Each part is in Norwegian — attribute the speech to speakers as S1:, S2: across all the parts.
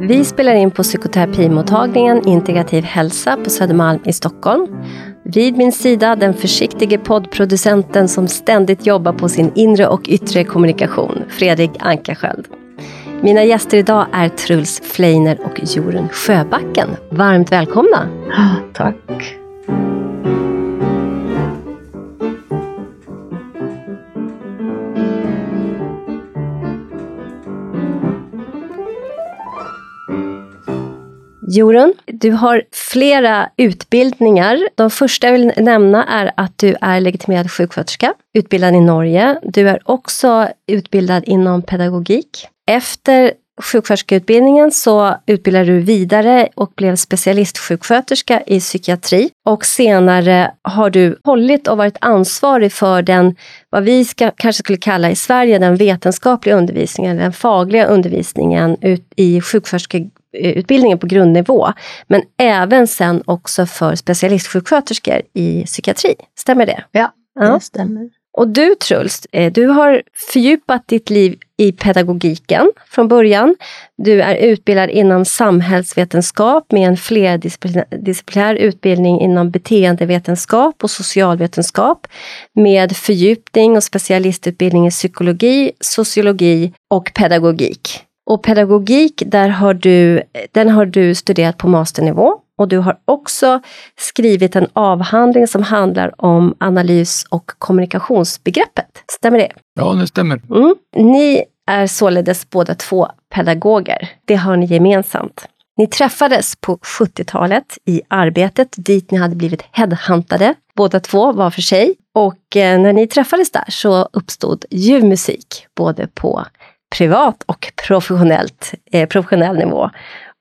S1: Vi spelar in på psykoterapimottagningen Integrativ hälsa på Södermalm i Stockholm. Vid min sida den försiktige poddproducenten som ständigt jobbar på sin inre och yttre kommunikation, Fredrik Ankarsköld. Mina gäster idag är Truls Fleiner och Jorun Sjöbacken. Varmt välkomna!
S2: Tack!
S1: Jorun, du har flera utbildningar. De första jag vill nämna är att du är legitimerad sjuksköterska, utbildad i Norge. Du är också utbildad inom pedagogik. Efter sjuksköterskeutbildningen så utbildade du vidare och blev specialistsjuksköterska i psykiatri. Och senare har du hållit och varit ansvarig för den, vad vi ska, kanske skulle kalla i Sverige, den vetenskapliga undervisningen, den fagliga undervisningen ut i sjuksköterske utbildningen på grundnivå, men även sen också för specialistsjuksköterskor i psykiatri. Stämmer det?
S2: Ja, det ja. stämmer.
S1: Och du Truls, eh, du har fördjupat ditt liv i pedagogiken från början. Du är utbildad inom samhällsvetenskap med en flerdisciplinär utbildning inom beteendevetenskap och socialvetenskap med fördjupning och specialistutbildning i psykologi, sociologi och pedagogik. Och pedagogik, där har du, den har du studert på masternivå. Og du har også skrevet en avhandling som handler om analys og kommunikationsbegreppet. Stemmer det?
S3: Ja, det stemmer.
S1: Mm. Ni er således både to pedagoger. Det har ni gemensamt. Ni träffades på 70-talet i arbeidet dit ni hadde blivit headhuntade, båda två var for seg. Og når när ni träffades der så oppstod ljuv musik, både på privat och professionellt, eh, professionell nivå.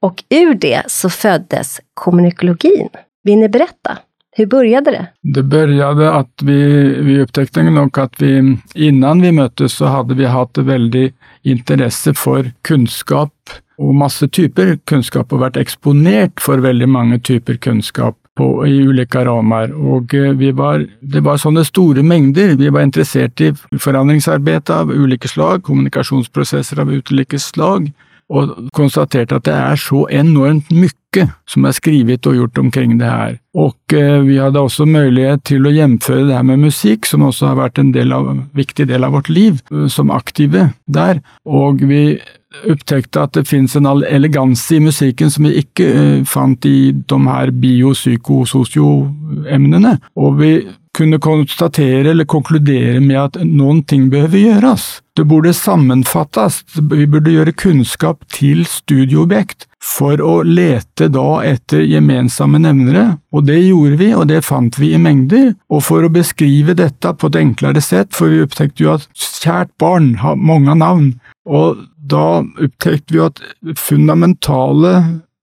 S1: Och ur det så föddes kommunikologin. Vill ni berätta? Hur började det?
S3: Det började att vi, vi upptäckte nog att vi innan vi möttes så hade vi haft väldigt intresse för kunskap och masse typer kunskap och varit exponerat för väldigt många typer kunskap på, i ulike ramar. Och eh, var, det var sånne store mengder. Vi var interessert i forandringsarbeid av ulike slag, kommunikasjonsprosesser av ulike slag och konstaterte at det er så enormt mykke som er skrivet og gjort omkring det her. Og eh, vi hadde også mulighet til å gjennomføre det her med musikk, som også har vært en del av, viktig del av vårt liv, eh, som aktive der. Og vi opptekte at det finnes en elegans i musikken som vi ikke eh, fant i de här biopsykosocio-ämnena. Og vi kunde konstatere eller konkludere med at noen ting behøver gjøres. Det burde sammenfattes, Vi burde gjøre kunnskap til studieobjekt for å lete da etter gemensamme nevnere, og det gjorde vi og det fant vi i mengder, og for å beskrive dette på et enklere sett, for vi opptekte jo at kjært barn har mange navn, og da opptekte vi at fundamentala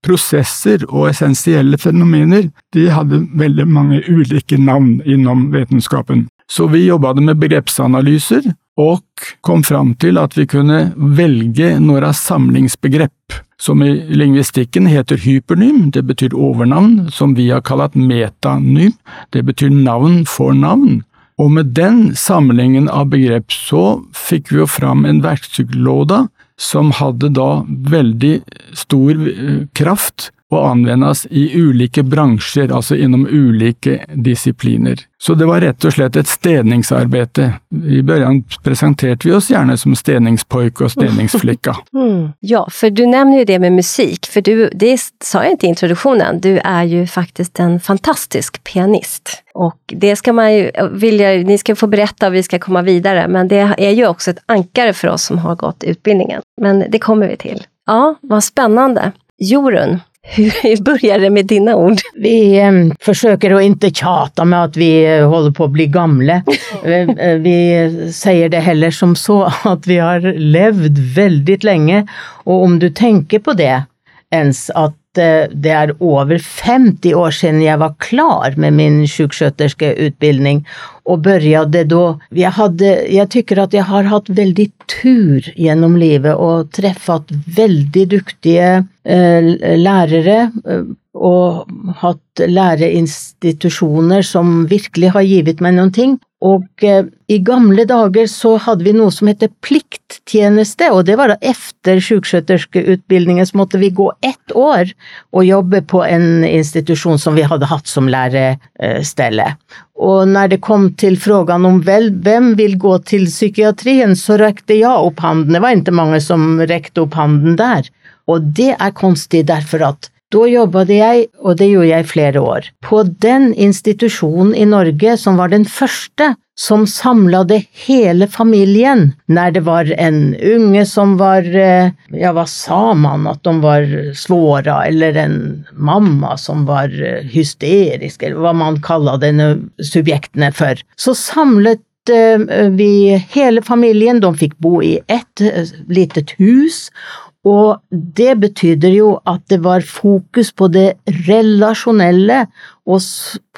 S3: processer og essensielle fenomener, de hadde veldig mange ulike navn innom vetenskapen. Så vi jobba med begrepsanalyser, og kom fram til at vi kunne velge noen samlingsbegrepp som i lingvistikken heter hypernym, det betyr overnavn, som vi har kalt metanym, det betyr navn for navn. Og med den samlingen av begrepp så fikk vi jo fram en verktygslåda som hadde da veldig stor eh, kraft och anvendes i ulike bransjer, altså innom ulike disipliner. Så det var rett og slett et städningsarbete. I begynnelsen presenterte vi oss gjerne som stedningspojke og stedningsflikka.
S1: Mm. Ja, for du nevner jo det med musik, for du, det sa jeg ikke i introduktionen, du er jo faktisk en fantastisk pianist. Og det skal man jo vilja, ni skal få berette, vi skal komme videre, men det er jo også et ankare for oss som har gått utbildningen. Men det kommer vi til. Ja, hva spennende. Jorun, hur börjar det med dina ord?
S2: Vi eh, försöker att inte tjata med att vi eh, håller på att bli gamla. Eh, eh, vi säger det heller som så att vi har levt väldigt länge. Och om du tänker på det ens, att det er over 50 år siden jeg var klar med min sjuksköterskeutbildning og började då. jeg, hade, jag tykker at jeg har hatt veldig tur gjennom livet og treffet veldig duktige eh, lærere. Eh, og hatt læreinstitusjoner som virkelig har givet meg noen ting. Og eh, i gamle dager så hadde vi noe som heter plikttjeneste, og det var da etter sjuksköterskeutbildningen så måtte vi gå ett år og jobbe på en institusjon som vi hadde hatt som lærestelle. Og når det kom til frågan om vel, hvem vil gå til psykiatrien, så rekte jeg opp handen. Det var ikke mange som rekte opp handen der. Og det er konstig derfor at da jobbet jeg, og det gjorde jeg i flere år, på den institusjonen i Norge som var den første som samlet hele familien når det var en unge som var eh, Ja, hva sa man? At de var svåra, eller en mamma som var eh, hysterisk, eller hva man kallet denne subjektene for. Så samlet eh, vi hele familien, de fikk bo i ett litet hus, og det betydde jo at det var fokus på det relasjonelle, og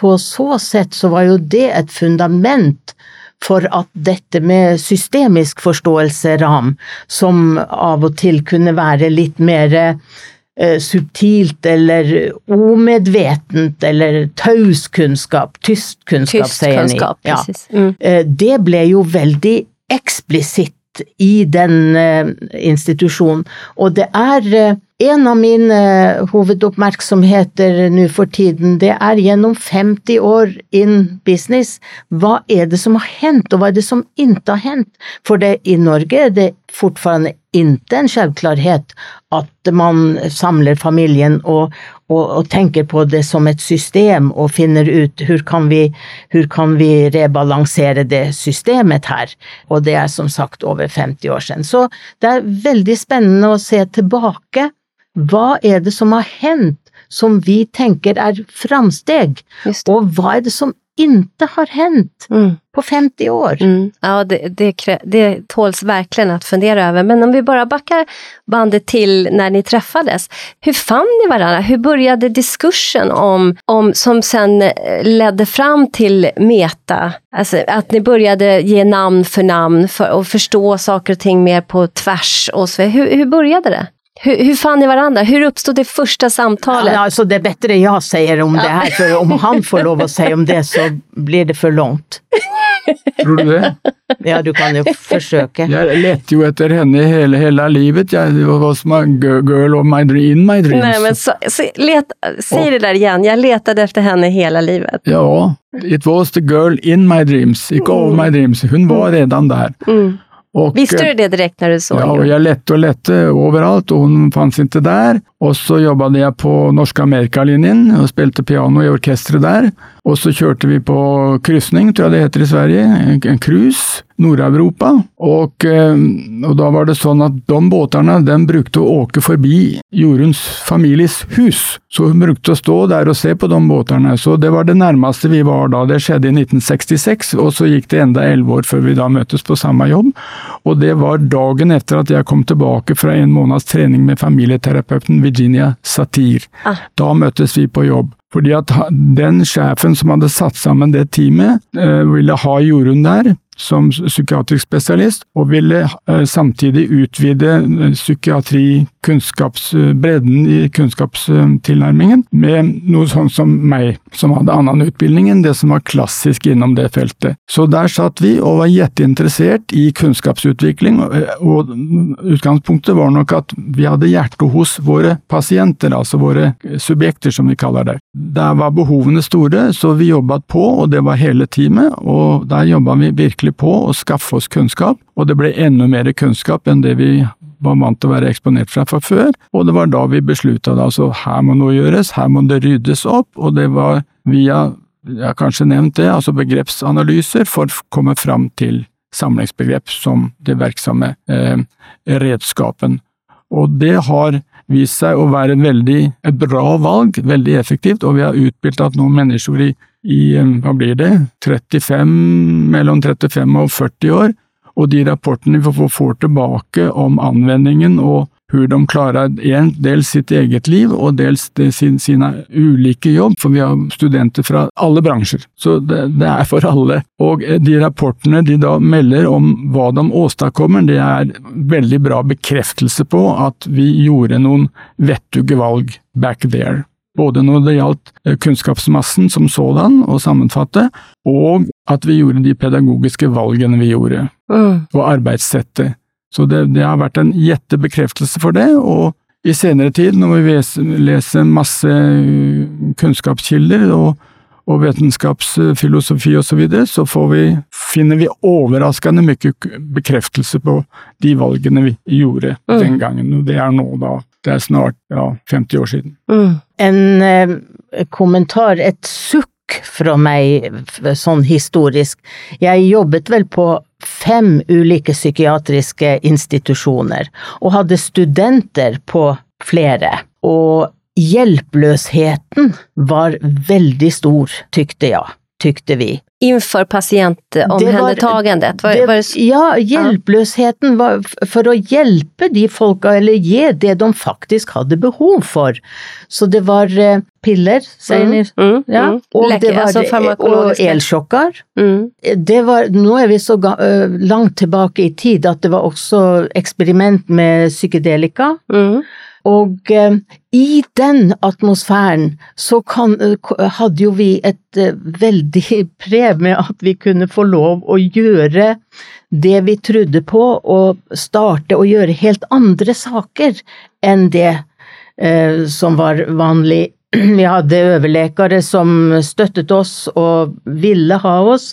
S2: på så sett så var jo det et fundament for at dette med systemisk forståelse, RAM, som av og til kunne være litt mer eh, subtilt eller omedvetent eller taus kunnskap, tyst kunnskap, sier
S1: ni. Ja.
S2: Mm. Eh, det ble jo veldig eksplisitt i den eh, institusjonen. Og det er eh, en av mine eh, hovedoppmerksomheter nå for tiden, det er gjennom 50 år in business, hva er det som har hendt, og hva er det som ikke har hendt? For det, i Norge er det fortfarande ikke en selvklarhet at man samler familien og, og, og, tenker på det som et system og finner ut hvordan kan vi, hvordan kan vi rebalansere det systemet her. Og det er som sagt over 50 år siden. Så det er veldig spennende å se tilbake. Hva er det som har hendt som vi tenker er framsteg, og hva er det som inte har hänt mm. på 50 år. Mm.
S1: Ja, det, det, det tåls verkligen att fundera över. Men om vi bara backar bandet till när ni träffades. Hur fann ni varandra? Hur började diskursen om, om som sen eh, ledde fram till meta? Alltså att ni började ge namn för namn för, och förstå saker och ting mer på tvärs. Och så. Hur, hur började det? Hur, hur fann ni varandra? Hur uppstod det första samtalet?
S2: Ja, alltså det är bättre jag säger om ja. det här, för om han får lov att säga om det så blir det för långt.
S3: Tror du det?
S2: Ja, du kan jo forsøke.
S3: Jeg lette jo etter henne hele, hele livet. Jeg som my girl of my dream, in my dreams.
S1: Nej, men så, så let, säg det där igen, jag letade efter henne hela livet.
S3: Ja, it was the girl in my dreams, ikke mm. of my dreams. Hun var redan der. Mm.
S1: Och, Visste du det direkt när du såg
S3: Ja, og jag lette och lette överallt och hon fanns inte där. Och så jobbade jag på Norska Amerikalinjen och spelade piano i orkestret där. Och så kjørte vi på kryssning, tror jeg det heter i Sverige, en cruise, Nord-Europa. Og, eh, og, da var det sånn at de båtene den brukte å åke forbi Joruns families hus. Så hun brukte å stå der og se på de båtene. Så det var det nærmeste vi var da. Det skjedde i 1966, og så gikk det enda elleve år før vi da møttes på samme jobb. Og det var dagen etter at jeg kom tilbake fra en måneds trening med familieterapeuten Virginia Satir. Ah. Da møttes vi på jobb. Fordi at den sjefen som hadde satt sammen det teamet, eh, ville ha Jorunn der som psykiatrisk spesialist, og ville eh, samtidig utvide eh, psykiatri bredden i kunnskapstilnærmingen med noe sånn som meg, som hadde annen utbildning enn det som var klassisk innom det feltet. Så der satt vi og var gjetteinteressert i kunnskapsutvikling, og utgangspunktet var nok at vi hadde hjertet hos våre pasienter, altså våre subjekter som vi kaller det. Der var behovene store, så vi jobbet på, og det var hele teamet, og der jobba vi virkelig på å skaffe oss kunnskap, og det ble enda mer kunnskap enn det vi var vant til å være eksponert fra fra før, og det var da vi beslutta det. Altså, her må noe gjøres, her må det ryddes opp, og det var via, jeg har kanskje nevnt det, altså begrepsanalyser for å komme fram til samlingsbegrep som det verksomme eh, redskapen. Og det har vist seg å være veldig, et bra valg, veldig effektivt, og vi har utbildet noen mennesker i, i hva blir det, 35, mellom 35 og 40 år og de rapportene vi får tilbake om anvendingen og hvordan de klarer dels sitt eget liv og dels sin, sine ulike jobb, for vi har studenter fra alle bransjer. Så det, det, er for alle. Og de rapportene de da melder om hva de åstadkommer, det er veldig bra bekreftelse på at vi gjorde noen vettuge valg back there. Både når det gjaldt eh, kunnskapsmassen som sådan å sammenfatte, og at vi gjorde de pedagogiske valgene vi gjorde, mm. og arbeidssettet. Så det, det, har vært en jettebekreftelse for det, og i senere tid, når vi leser masse uh, kunnskapskilder og, og vitenskapsfilosofi osv., så, videre, så vi, finner vi overraskende mye bekreftelse på de valgene vi gjorde mm. den gangen, og det er nå da det er snart ja, 50 år siden.
S2: En eh, kommentar, et sukk fra meg sånn historisk. Jeg jobbet vel på fem ulike psykiatriske institusjoner, og hadde studenter på flere. Og hjelpeløsheten var veldig stor, tykte jeg, tykte vi.
S1: Inför patientomhändertagandet?
S2: Var, var, det, ja, hjelpeløsheten var for å hjelpe de folka, eller gi det de faktisk hadde behov for. Så det var eh, piller, sier mm, mm, ja, mm. og Lekke, det var altså og elsjokker. Mm. Det var, nå er vi så langt tilbake i tid at det var også eksperiment med psykedelika. Mm. Og eh, i den atmosfæren så kan, eh, hadde jo vi et eh, veldig prev med at vi kunne få lov å gjøre det vi trodde på, og starte å gjøre helt andre saker enn det eh, som var vanlig. Vi hadde overlekere som støttet oss og ville ha oss,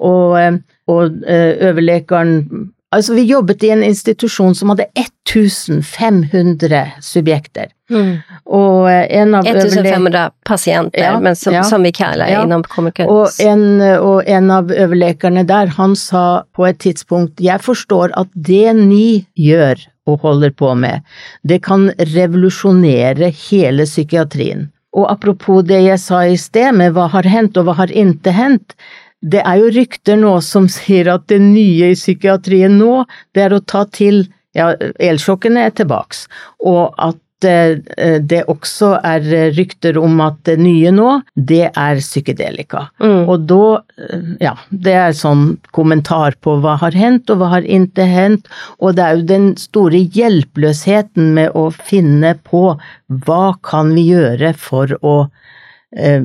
S2: og, eh, og overlekeren Altså, vi jobbet i en institusjon som hadde 1500 subjekter. Mm.
S1: Og eh, en av 1500 pasienter, ja, men som, ja, som, vi kaller ja. innom kommunikasjon.
S2: Og en, og en av overlekerne der, han sa på et tidspunkt jeg forstår at det ni gjør og holder på med, det kan revolusjonere hele psykiatrien. Og apropos det jeg sa i sted med hva har hendt og hva har ikke hendt, det er jo rykter nå som sier at det nye i psykiatrien nå, det er å ta til ja, elsjokkene er tilbaks, og at eh, det også er rykter om at det nye nå, det er psykedelika. Mm. Og da, eh, ja, det er sånn kommentar på hva har hendt og hva har ikke hendt, og det er jo den store hjelpeløsheten med å finne på hva kan vi gjøre for å eh,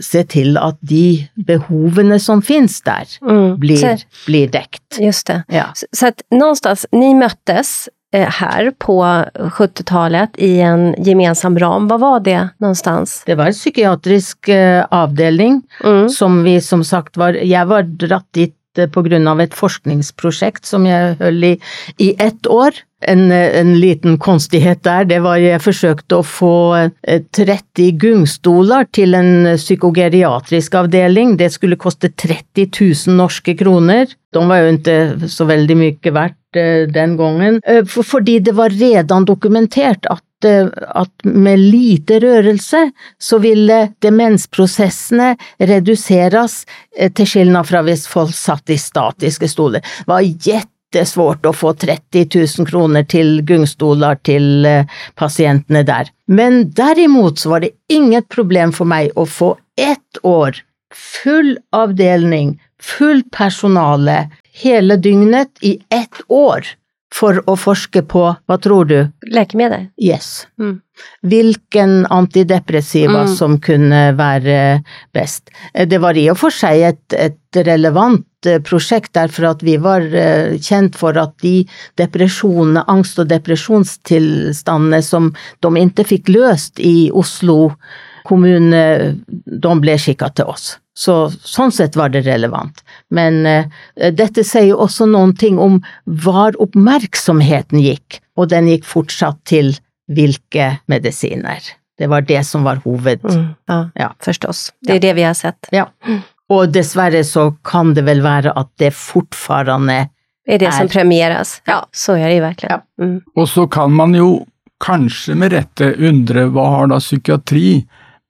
S2: se til at de behovene som finnes der, mm. blir, blir dekt.
S1: Just det. Ja. Så, så at någonstans, ni møttes her här på 70-talet i en gemensam ram. Hva var det någonstans?
S2: Det var en psykiatrisk eh, avdeling mm. som vi som sagt var Jeg var dratt dit eh, på grunn av et forskningsprosjekt som jeg høll i i ett år en, en, liten konstighet der, det var jeg forsøkte å få 30 eh, gungstoler til en psykogeriatrisk avdeling. Det skulle koste 30 000 norske kroner. De var jo ikke så veldig mye verdt eh, den gangen, eh, fordi det var redan dokumentert at at med lite rørelse så ville demensprosessene reduseres til skillnad fra hvis folk satt i statiske stoler. Det var jettesvårt å få 30 000 kroner til gungstoler til eh, pasientene der. Men derimot så var det inget problem for meg å få ett år, full avdeling, fullt personale, hele dygnet i ett år for å forske på, hva tror du?
S1: Lekemiddel?
S2: Yes. Mm. Hvilken antidepressiva mm. som kunne være best. Eh, det var i og for seg et, et relevant eh, prosjekt, derfor at vi var eh, kjent for at de depresjonene, angst- og depresjonstilstandene som de ikke fikk løst i Oslo kommune, de ble skikka til oss. Så sånn sett var det relevant. Men uh, dette sier jo også noen ting om hvor oppmerksomheten gikk, og den gikk fortsatt til hvilke medisiner. Det var det som var hoved... Mm,
S1: ja, ja, forstås. Det er ja. det vi har sett.
S2: Ja. Og dessverre så kan det vel være at det fortfarande
S1: er det er, som premieres. Ja, så er det virkelig.
S3: Mm. Og så kan man jo kanskje med rette undre hva har da psykiatri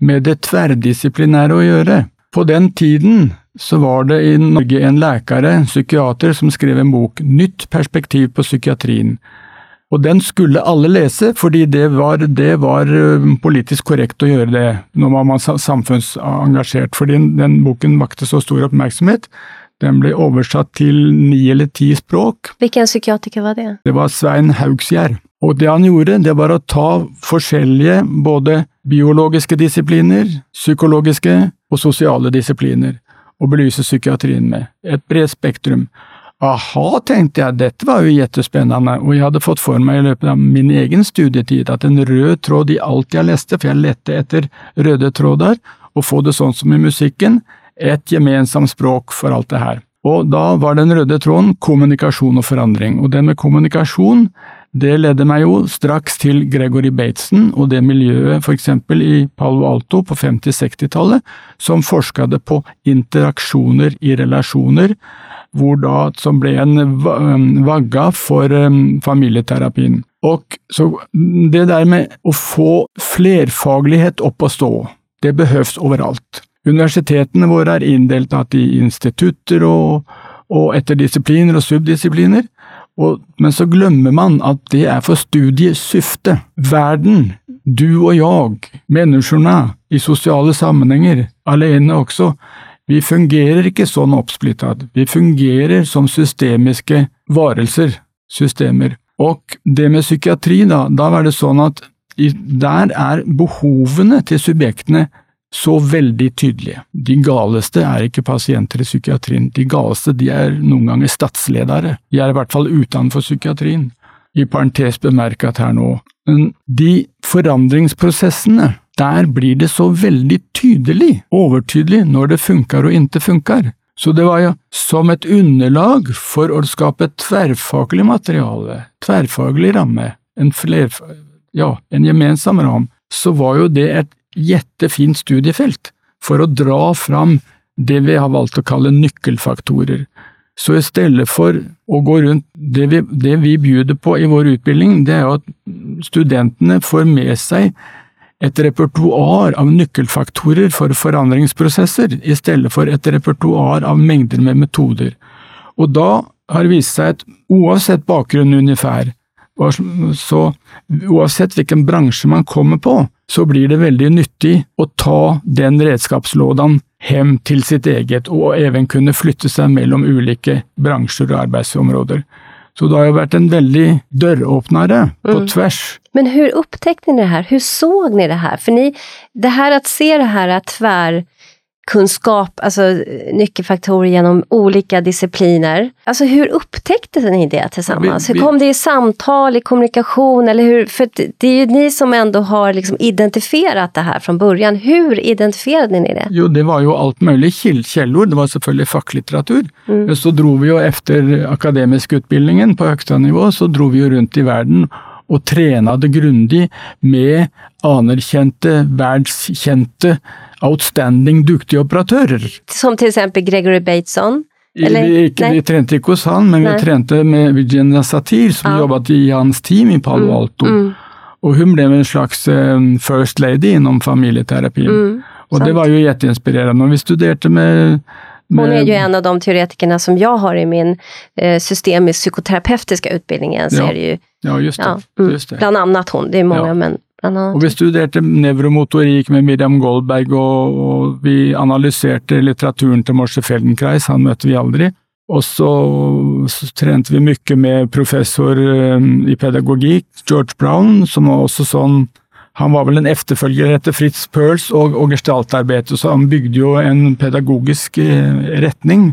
S3: med det tverrdisiplinære å gjøre? På den tiden så var det i Norge en lækare, en psykiater, som skrev en bok, Nytt perspektiv på psykiatrien. Og den skulle alle lese, fordi det var, det var politisk korrekt å gjøre det når man var samfunnsengasjert. Fordi den boken vakte så stor oppmerksomhet. Den ble oversatt til ni eller ti språk.
S1: Hvilken psykiatriker var det?
S3: Det var Svein Haugsgjerd. Og det han gjorde, det var å ta forskjellige både biologiske disipliner, psykologiske og sosiale disipliner, å belyse psykiatrien med. Et bredt spektrum. Aha, tenkte jeg, dette var jo jettespennende, og jeg hadde fått for meg i løpet av min egen studietid at en rød tråd i alt jeg leste, for jeg lette etter røde tråder, og få det sånn som i musikken, et gemensamt språk for alt det her. Og da var den røde tråden kommunikasjon og forandring, og det med kommunikasjon, det ledde meg jo straks til Gregory Bateson og det miljøet for eksempel i Palo Alto på 50–60-tallet, som forsket på interaksjoner i relasjoner, hvor da, som ble en um, vagga for um, familieterapien. Og så det der med å få flerfaglighet opp å stå, det behøves overalt. Universitetene våre er inndelt i institutter og, og etter disipliner og subdisipliner, og, men så glemmer man at det er for studiesyfte. Verden, du og jeg, menneskene i sosiale sammenhenger, alene også, vi fungerer ikke sånn oppsplittet, vi fungerer som systemiske varelser, systemer. Og det med psykiatri, da, da var det sånn at der er behovene til subjektene så veldig tydelige. De galeste er ikke pasienter i psykiatrien, de galeste de er noen ganger statsledere, de er i hvert fall utenfor psykiatrien. I parentes bemerket her nå, men de forandringsprosessene der blir det så veldig tydelig, overtydelig, når det funker og ikke funker. Så det var jo som et underlag for å skape et tverrfaglig materiale, tverrfaglig ramme, en, fler, ja, en gemensam ram, så var jo det et jettefint studiefelt for å dra fram det vi har valgt å kalle nøkkelfaktorer. Så i stedet for å gå rundt det vi, det vi bjuder på i vår utbildning, det er jo at studentene får med seg et repertoar av nøkkelfaktorer for forandringsprosesser, i stedet for et repertoar av mengder med metoder. Og da har det vist seg at uansett bakgrunn ungefær, så uansett hvilken bransje man kommer på, så blir det veldig nyttig å ta den redskapslådan hjem til sitt eget, og even kunne flytte seg mellom ulike bransjer og arbeidsområder. Så det har jo vært en veldig døråpnere på mm. tvers.
S1: Men hvordan oppdaget dere det her? Hvordan så dere det her? For ni, det her å se det her tvär kunskap, alltså nyckelfaktorer genom olika discipliner. Alltså hur upptäckte ni det tillsammans? Vi, vi, hur kom det i samtal, i kommunikation? Eller hur, för det är ju ni som ändå har liksom identifierat det här från början. Hur identifierade ni det?
S3: Jo, det var jo alt mulig källor. Det var selvfølgelig facklitteratur. Mm. Så dro vi jo efter akademisk utbildningen på högsta nivå, så dro vi jo rundt i verden og trenade grundig med anerkjente, verdskjente outstanding duktige operatører.
S1: Som til eksempel Gregory Bateson?
S3: Eller? Vi, ikke, vi trente ikke hos han, men Nei. vi trente med Virginia Satir, som ja. jobbet i hans team i Palo mm, Alto. Mm, mm. Og hun ble en slags um, first lady innom familieterapien. Mm, og sant. det var jo jetteinspirerende. Og vi studerte med
S1: hon är ju en av de teoretikerna som jag har i min eh, systemisk psykoterapeutiska utbildning. Så
S3: ja,
S1: ju,
S3: ja, just det, ja, just det.
S1: Bland annat hon, det är många ja. men
S3: og vi studerte nevromotorikk med Miriam Goldberg, og, og, vi analyserte litteraturen til Morse Feldenkreis, han møtte vi aldri. Og så, så trente vi mye med professor um, i pedagogikk, George Brown, som var også sånn han var vel en efterfølger etter Fritz Perls og, og gestaltarbeidet, så han bygde jo en pedagogisk eh, retning.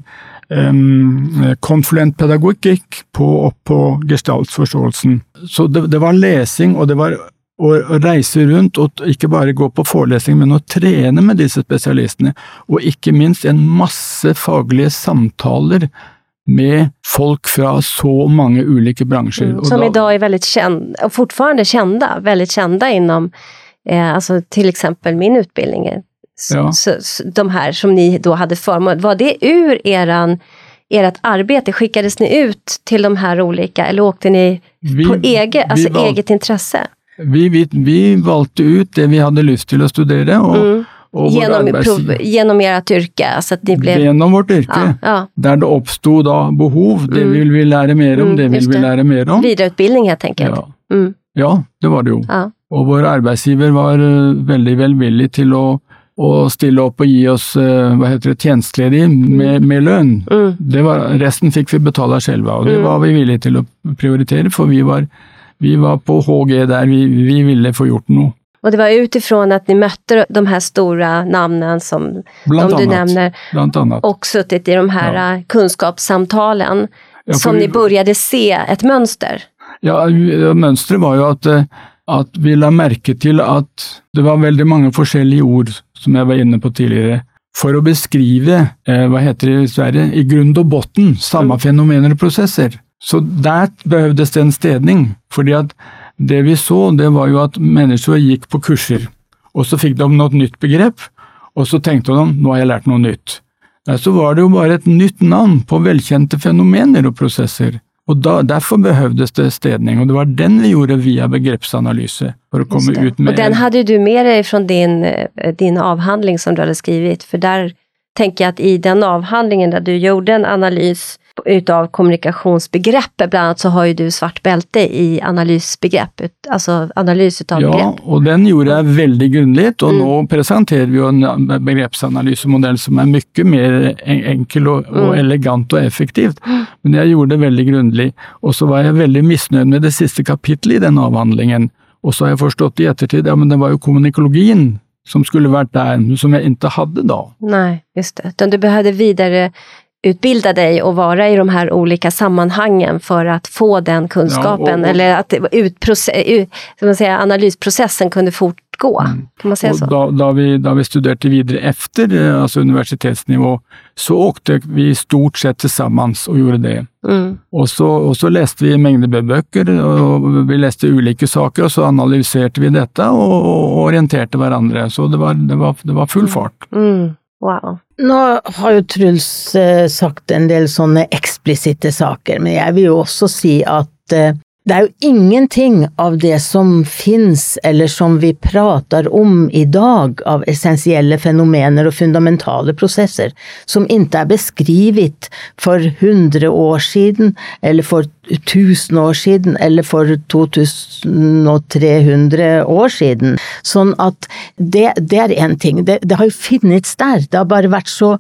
S3: Um, konfluent pedagogikk på, opp på gestaltforståelsen. Så det, det, var lesing, og det var å reise rundt og ikke bare gå på forelesning, men å trene med disse spesialistene, og ikke minst en masse faglige samtaler med folk fra så mange ulike bransjer. Mm,
S1: som i dag er veldig kjent, og fortfarande kjente, veldig kjente innom eh, altså til eksempel min utbildning. Ja. Så, så, de her som ni da hadde formål, var det ur eran ert arbete? Skickades ni ut til de her olika, eller åkte ni vi, på eget, altså eget intresse?
S3: Vi, vi, vi, valgte ut det vi hadde lyst til å studere, og, mm.
S1: Prov, genom ert yrke, så att ni blev...
S3: Gjennom vårt yrke.
S1: Ja, ja.
S3: Der det oppsto da behov. Det
S1: Mm.
S3: vil vi lære mer om,
S1: Mm,
S3: det vil vi
S1: det.
S3: lære mer om.
S1: Videreutbildning, helt enkelt.
S3: Ja.
S1: Mm,
S3: ja, det var det jo.
S1: ja.
S3: Og vår arbeidsgiver var eh, veldig velvillig til å, å stille opp og gi oss eh, hva heter det, tjenesteledige med, med lønn.
S1: Mm,
S3: Det var, resten fikk vi betale selv, og det
S1: Mm.
S3: var vi villige til å prioritere, for vi var, vi var på HG der vi, vi ville få gjort noe.
S1: Og det var utifrån at ni møtte de her store navnene som
S3: Blant
S1: de du
S3: nevner,
S1: og suttit i de her
S3: Ja.
S1: kunnskapssamtalene,
S3: Ja,
S1: som
S3: dere
S1: ni började se et mønster?
S3: Ja, Mønsteret var jo at, eh, at vi la merke til at det var veldig mange forskjellige ord, som jeg var inne på tidligere, for å beskrive, eh, hva heter det i Sverige, i grunn og botten samme fenomener og prosesser. Så der behøvdes det en stedning, fordi at det vi så, det var jo at mennesker gikk på kurser, og så fikk de noe nytt begrep, og så tenkte de nå har jeg lært noe nytt. Nei, så var det jo bare et nytt navn på velkjente fenomener og prosesser. Og da, Derfor behøvdes det stedning, og det var den vi gjorde via begrepsanalyse. For å komme ut med
S1: Og den hadde du med deg fra din, eh, din avhandling som du hadde skrevet, for der tenker jeg at i den avhandlingen der du gjorde en analys utav kommunikationsbegreppet, Blant annet så har jo du svart belte i analysbegrepp, altså alltså analys utav
S3: Ja,
S1: begrepp.
S3: og den gjorde jeg veldig grundig, og
S1: Mm.
S3: nå presenterer vi jo en begrepsanalysemodell som er mye mer enkel og, og
S1: Mm.
S3: elegant og effektivt. Men jeg gjorde det veldig grundig, og så var jeg veldig misnøyd med det siste kapittelet i den avhandlingen. Og så har jeg forstått i ettertid, ja men det var jo kommunikologien som skulle vært der, som jeg ikke hadde da.
S1: Nei, just det. Du behøvde behövde vidareutbilda dig och vara i de här olika sammanhangen för att få den kunskapen,
S3: Ja, och- och-
S1: eller att utproce- ut, man säga, analysprocessen kunde fortgå.
S3: Mm.
S1: Kan man säga så?
S3: da, da, vi, da vi studerte videre efter eh, altså universitetsnivå, så åkte vi stort sett sammen og gjorde det.
S1: Mm.
S3: Og så, och så leste vi mängder med bøker, og vi leste ulike saker, og så analyserte vi dette og, og orienterte hverandre. Så det var, det var, det var full fart.
S1: Mm. Wow.
S2: Nå har jo Truls eh, sagt en del sånne eksplisitte saker, men jeg vil jo også si at eh, det er jo ingenting av det som fins, eller som vi prater om i dag, av essensielle fenomener og fundamentale prosesser, som ikke er beskrivet for 100 år siden, eller for 1000 år siden, eller for 2300 år siden. Sånn at det, det er én ting. Det, det har jo funnes der. Det har bare vært så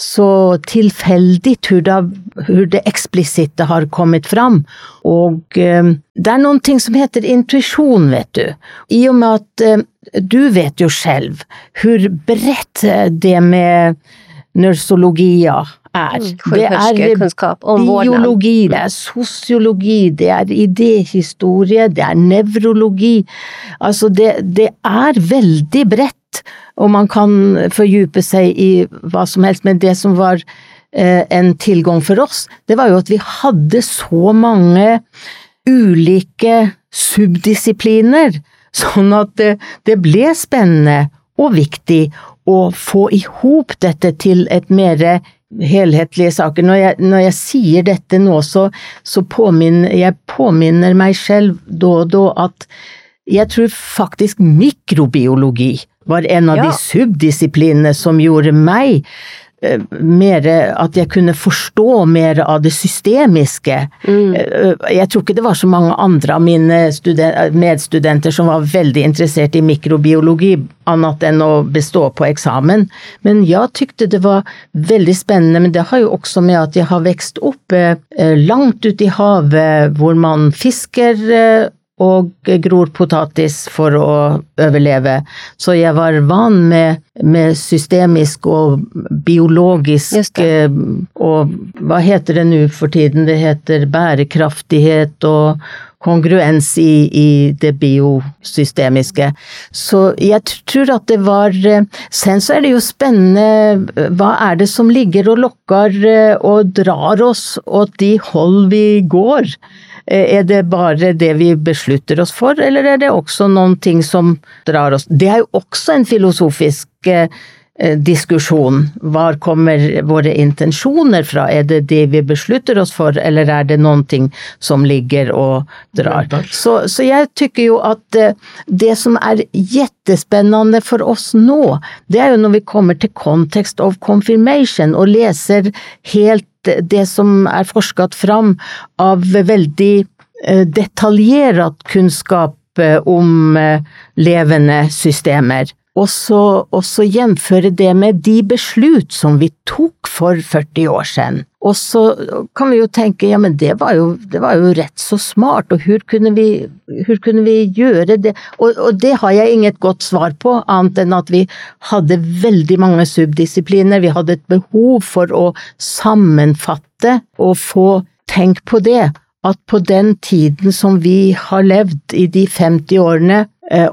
S2: så tilfeldig hvor det, eksplisitte har kommet fram. Og eh, det er noen ting som heter intuisjon, vet du. I og med at eh, du vet jo selv hvor bredt eh, det med neurologia er.
S1: Det er
S2: biologi, det er sosiologi, det er idéhistorie, det er nevrologi. Altså, det, det er veldig bredt, og man kan fordype seg i hva som helst, men det som var eh, en tilgang for oss, det var jo at vi hadde så mange ulike subdisipliner, sånn at det, det ble spennende og viktig å få i hop dette til et mer helhetlige saker. Når jeg, når jeg sier dette nå, så, så påminner jeg påminner meg selv da og da at jeg tror faktisk mikrobiologi var en av
S1: Ja.
S2: de subdisiplinene som gjorde meg eh, mer At jeg kunne forstå mer av det systemiske.
S1: Mm.
S2: Eh, Jeg tror ikke det var så mange andre av mine medstudenter som var veldig interessert i mikrobiologi, annet enn å bestå på eksamen. Men jeg tykte det var veldig spennende, men det har jo også med at jeg har vokst opp eh, langt ute i havet, hvor man fisker og gror potatis for å overleve. Så jeg var van med, med systemisk og biologisk eh, Og hva heter det nå for tiden? Det heter bærekraftighet og kongruens i, i det biosystemiske. Så jeg tror at det var eh, Sen så er det jo spennende eh, hva er det som ligger og lokker og drar oss åt de hold vi går? Eh, Er det bare det vi beslutter oss for, eller er det også noen ting som drar oss Det er jo også en filosofisk eh, eh, diskusjon. Hva kommer våre intensjoner fra? Er det det vi beslutter oss for, eller er det noen ting som ligger og drar? Så, så jeg tykker jo at det som er jettespennende for oss nå, det er jo når vi kommer til context of confirmation og leser helt det som er forsket fram av veldig eh, detaljert kunnskap eh, om eh, levende systemer. Og så, og så gjenføre det med de beslut som vi tok for 40 år siden. Og så kan vi jo tenke ja, men det var jo, det var jo rett så smart, og hvor kunne vi, hvor kunne vi gjøre det? Og, og, det har jeg inget godt svar på, annet enn at vi hadde veldig mange subdisipliner. Vi hadde et behov for å sammenfatte og få tenkt på det. At på den tiden som vi har levd i de 50 årene,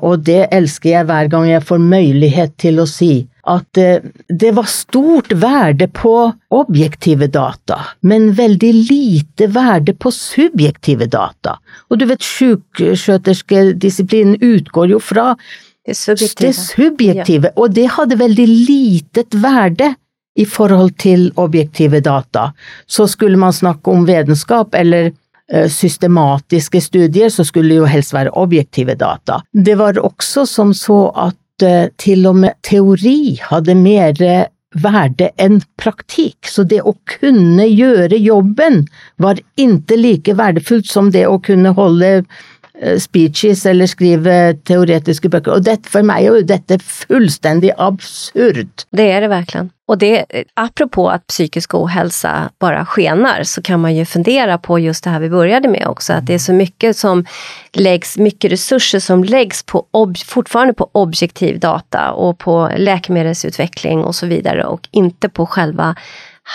S2: og det elsker jeg hver gang jeg får mulighet til å si, at eh, det var stort verde på objektive data, men veldig lite verde på subjektive data. Og du vet, sjukskjøterske disiplinen utgår jo fra
S1: Det subjektive.
S2: det subjektive, og det hadde veldig litet verde i forhold til objektive data. Så skulle man snakke om vitenskap eller eh, systematiske studier, så skulle jo helst være objektive data. Det var også som så at eh, til og med teori hadde mer verde enn praktikk, så det å kunne gjøre jobben var ikke like verdefullt som det å kunne holde eh, speeches eller skrive teoretiske bøker, og dette, for meg er jo dette fullstendig absurd.
S1: Det er det verkligen. Och det, apropå att psykisk ohälsa bara skenar, så kan man ju fundera på just det här vi började med också, att det är så mycket som läggs, mycket resurser som läggs på, ob, fortfarande på objektiv data och på läkemedelsutveckling och så vidare och inte på själva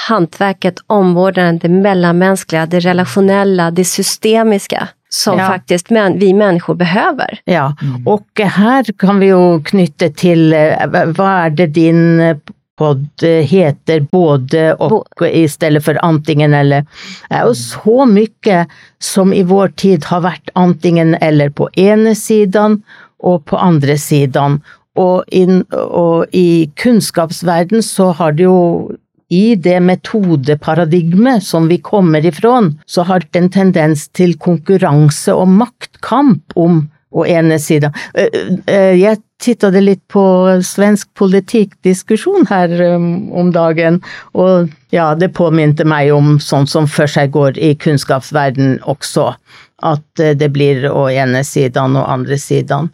S1: hantverket, omvårdnaden, det mellanmänskliga, det relationella, det systemiska som
S2: Ja.
S1: faktiskt män, vi människor behöver.
S2: Ja, og her kan vi jo knytte til eh, hva er det din podd heter, både og i stedet for antingen eller. Det er jo så mye som i vår tid har vært antingen eller på ene siden og på andre siden. Og, in, og i kunnskapsverden så har det jo i det metodeparadigmet som vi kommer ifra, så har det en tendens til konkurranse og maktkamp om å ene sida. Eh, eh, Jeg tittet litt på svensk politikkdiskusjon her um, om dagen, og ja, det påminte meg om sånn som for seg går i kunnskapsverden også. At eh, det blir å ene siden og andre siden.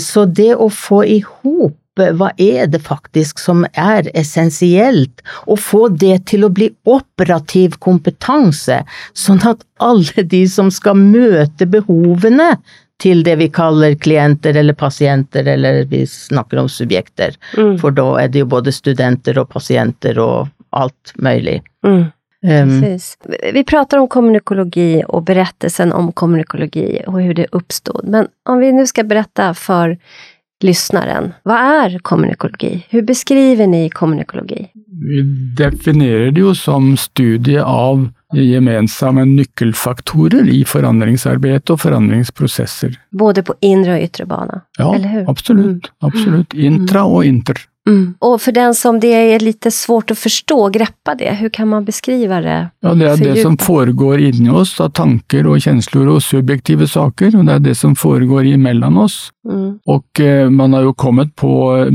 S2: Så det å få i hop hva er det faktisk som er essensielt, og få det til å bli operativ kompetanse, sånn at alle de som skal møte behovene til det vi kaller klienter eller pasienter, eller vi snakker om subjekter, for da er det jo både studenter og pasienter og alt mulig.
S1: Mm.
S2: Um,
S1: Vi prater om kommunikologi og berättelsen om kommunikologi og hvordan det oppstod. Men om vi nå skal berätta for lyssnaren, hva er kommunikologi? Hvordan beskriver ni kommunikologi?
S3: Vi definerer det jo som studie av gemensamme nøkkelfaktorer i forandringsarbeidet og forandringsprosesser.
S1: Både på inre og ytre bane,
S3: Ja,
S1: eller hur?
S3: absolutt. Absolutt. Intra og inter.
S1: Mm. Och för den som det är lite svårt att förstå, greppa det, hur kan man beskriva det?
S3: Ja, det er det som foregår inni oss av tanker og kjensler og subjektive saker, og det er det som foregår imellom oss.
S1: Mm.
S3: Og eh, man har jo kommet på, eh,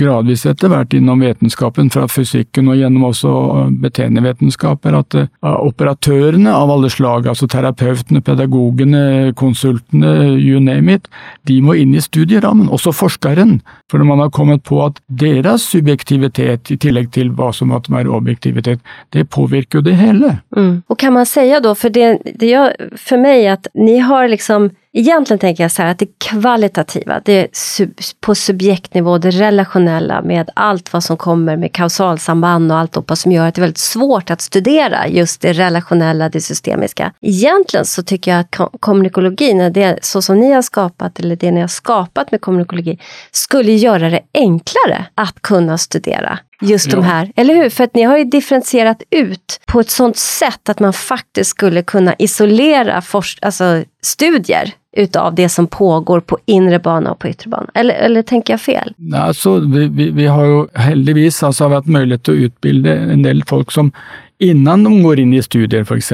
S3: gradvis etter hvert innom vetenskapen, fra fysikken og gjennom også eh, beteenevitenskaper, at eh, operatørene av alle slag, altså terapeutene, pedagogene, konsultene, you name it, de må inn i studierammen, også forskeren. For man har kommet på at deres subjektivitet, i tillegg til hva som er objektivitet, det påvirker jo det hele.
S1: Mm. Og kan man si da, for det, det gjør for meg at ni har liksom, egentligen tänker jag så här att det kvalitativa, det är sub, på subjektnivå, det relationella med allt vad som kommer med kausalsamband och alltihopa som gör att det är väldigt svårt att studera just det relationella, det systemiska. Egentligen så tycker jag att ko- kommunikologin, det, så som ni har skapat, eller det ni har skapat med kommunikologi, skulle göra det enklare att kunna studera just de
S3: Ja.
S1: här, eller hur? För att ni har ju differentierat ut på ett sånt sätt att man faktiskt skulle kunna isolera alltså studier utav det som pågår på inre bana og på ytre bana? Eller, eller tenker jeg fel?
S3: Altså, vi, vi, vi, har jo heldigvis altså, hatt mulighet til å utbilde en del folk som innan de går inn i studier, f.eks.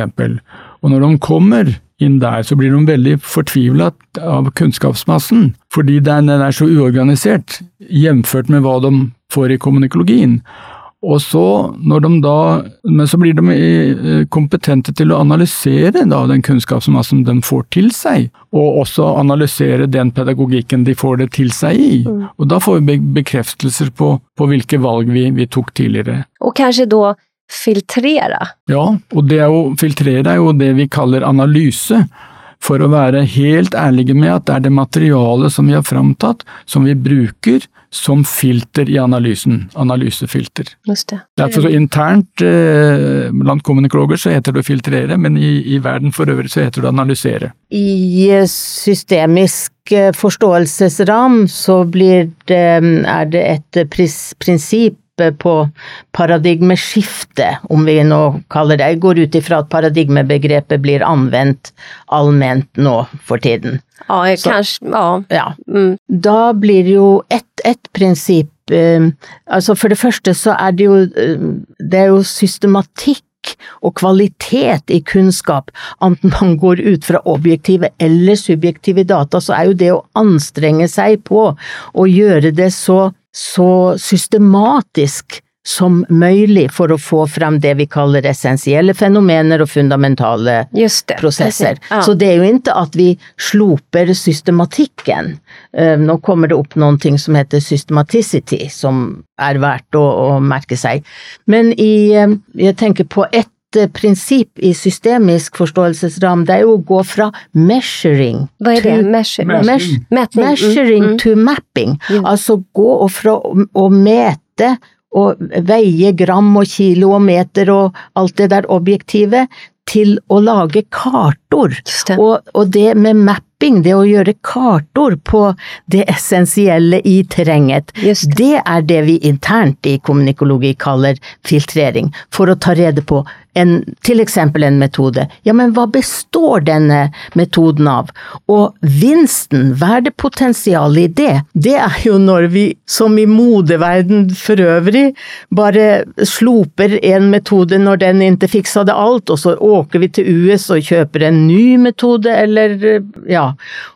S3: Og når de kommer inn der, så blir de veldig fortvilet av kunnskapsmassen, fordi den er så uorganisert, jevnført med hva de får i kommunikologien. Og så, da, men så blir de eh, kompetente til å analysere da, den kunnskapsmassen de får til seg, og også analysere den pedagogikken de får det til seg i. Mm. Og da får vi bekreftelser på, på hvilke valg vi, vi tok tidligere.
S1: Og kanskje da filtrere?
S3: Ja, og det å filtrere er jo det vi kaller analyse for å være helt ærlige med at det er det materialet som vi har framtatt, som vi bruker som filter i analysen. Analysefilter.
S1: Just det.
S3: Derfor så internt eh, blant kommunikologer så heter det å filtrere, men i, i verden for øvrig så heter det å analysere.
S2: I systemisk eh, forståelsesram så blir det, er det et prinsipp på paradigmeskifte, om vi nå kaller det. Jeg går ut ifra at paradigmebegrepet blir anvendt allment nå for tiden.
S1: Ja, Så, kanskje, ja.
S2: ja. Mm. Da blir jo ett et prinsipp eh, Altså for det første så er det jo eh, Det er jo systematikk og kvalitet i kunnskap, enten man går ut fra objektive eller subjektive data, så er jo det å anstrenge seg på å gjøre det så så systematisk som mulig for å få frem det vi kaller essensielle fenomener og fundamentale
S1: det,
S2: prosesser. Ja. Så det er jo ikke at vi sloper systematikken. Eh, nå kommer det opp noen ting som heter systematicity, som er verdt å, å merke seg. Men i, eh, jeg tenker på ett Eh, prinsipp i systemisk forståelsesram, det er jo å gå fra measuring
S1: Hva er det? Measure,
S2: measuring. measuring mm. to mapping. Mm. Altså gå fra å mete og veie gram og kilo og meter og alt det der objektive, til å lage kartor. Og, og, det med mapping, det å gjøre kartor på det essensielle i terrenget, det er det vi internt i kommunikologi kaller filtrering, for å ta rede på en, til eksempel en metode. Ja, men hva består denne metoden av? Og vinsten, verdepotensialet i det, det er jo når vi, som i modeverden for øvrig, bare sloper en metode når den ikke fiksa det alt, og så åker vi til US og kjøper en ny metode, eller ja.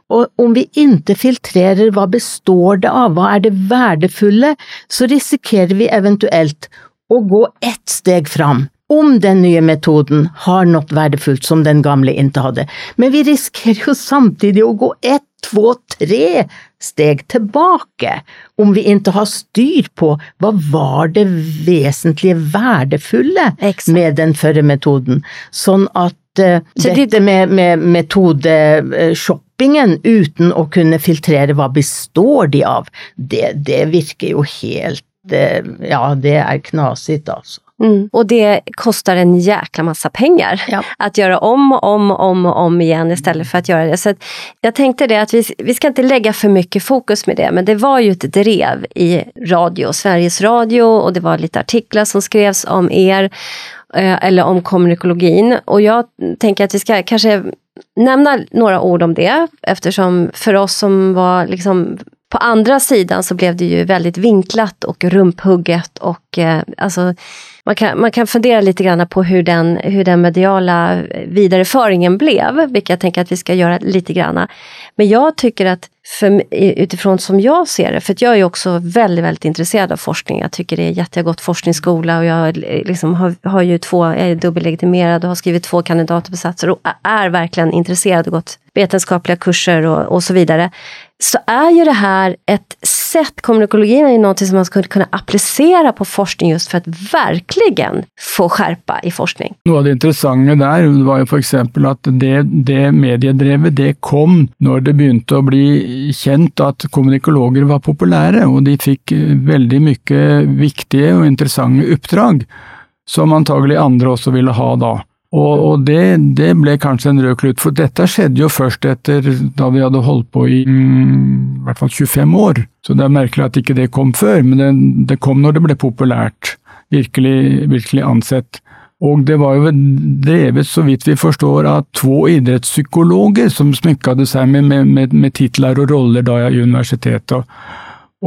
S2: Og om vi ikke filtrerer hva består det av, hva er det verdefulle, så risikerer vi eventuelt å gå ett steg fram om den nye metoden har noe verdifullt som den gamle ikke hadde, men vi risikerer jo samtidig å gå ett, to, tre steg tilbake om vi ikke har styr på hva var det vesentlige verdifulle med den førre metoden, sånn at uh, Så dette med, med metodeshoppingen uten å kunne filtrere hva består de av, det, det virker jo helt uh, Ja, det er knasig, altså.
S1: Mm. Och det kostar en jäkla massa pengar ja. att göra om och om och om, om igen istället för att göra det. Så att jag tänkte det att vi, vi ska inte lägga för mycket fokus med det, men det var ju ett drev i radio, Sveriges Radio och det var lite artiklar som skrevs om er eh, eller om kommunikologin. Och jag tänker att vi ska kanske nämna några ord om det eftersom för oss som var liksom på andra sidan så blev det ju väldigt vinklat och rumphugget och eh, alltså man kan, man kan fundera lite grann på hur den, hur den mediala vidareföringen blev, vilket jag tänker att vi ska göra lite grann. Men jag tycker att, för, utifrån som jag ser det, för jag är också väldigt, väldigt intresserad av forskning. Jag tycker det är jättegott forskningsskola och jag liksom har, har ju två, jag är dubbellegitimerad och har skrivit två kandidatuppsatser och är verkligen intresserad och gått vetenskapliga kurser och, och så vidare så är ju det här ett sätt, kommunikologin är ju någonting som man skulle kunna applicera på forskning just för att verkligen få skärpa i forskning.
S3: Noe av det interessante der var jo f.eks. at det, det mediedrevet det kom når det begynte å bli kjent at kommunikologer var populære, og de fikk veldig mye viktige og interessante oppdrag som antagelig andre også ville ha da. Og, og det, det, ble kanskje en rød klut, for dette skjedde jo først etter da vi hadde holdt på i mm, i hvert fall 25 år. Så det er merkelig at ikke det kom før, men det, det kom når det ble populært, virkelig, virkelig ansett. Og det var jo drevet, så vidt vi forstår, av två idrettspsykologer som smykket seg med, med, med, titlar och roller da i universitetet. Og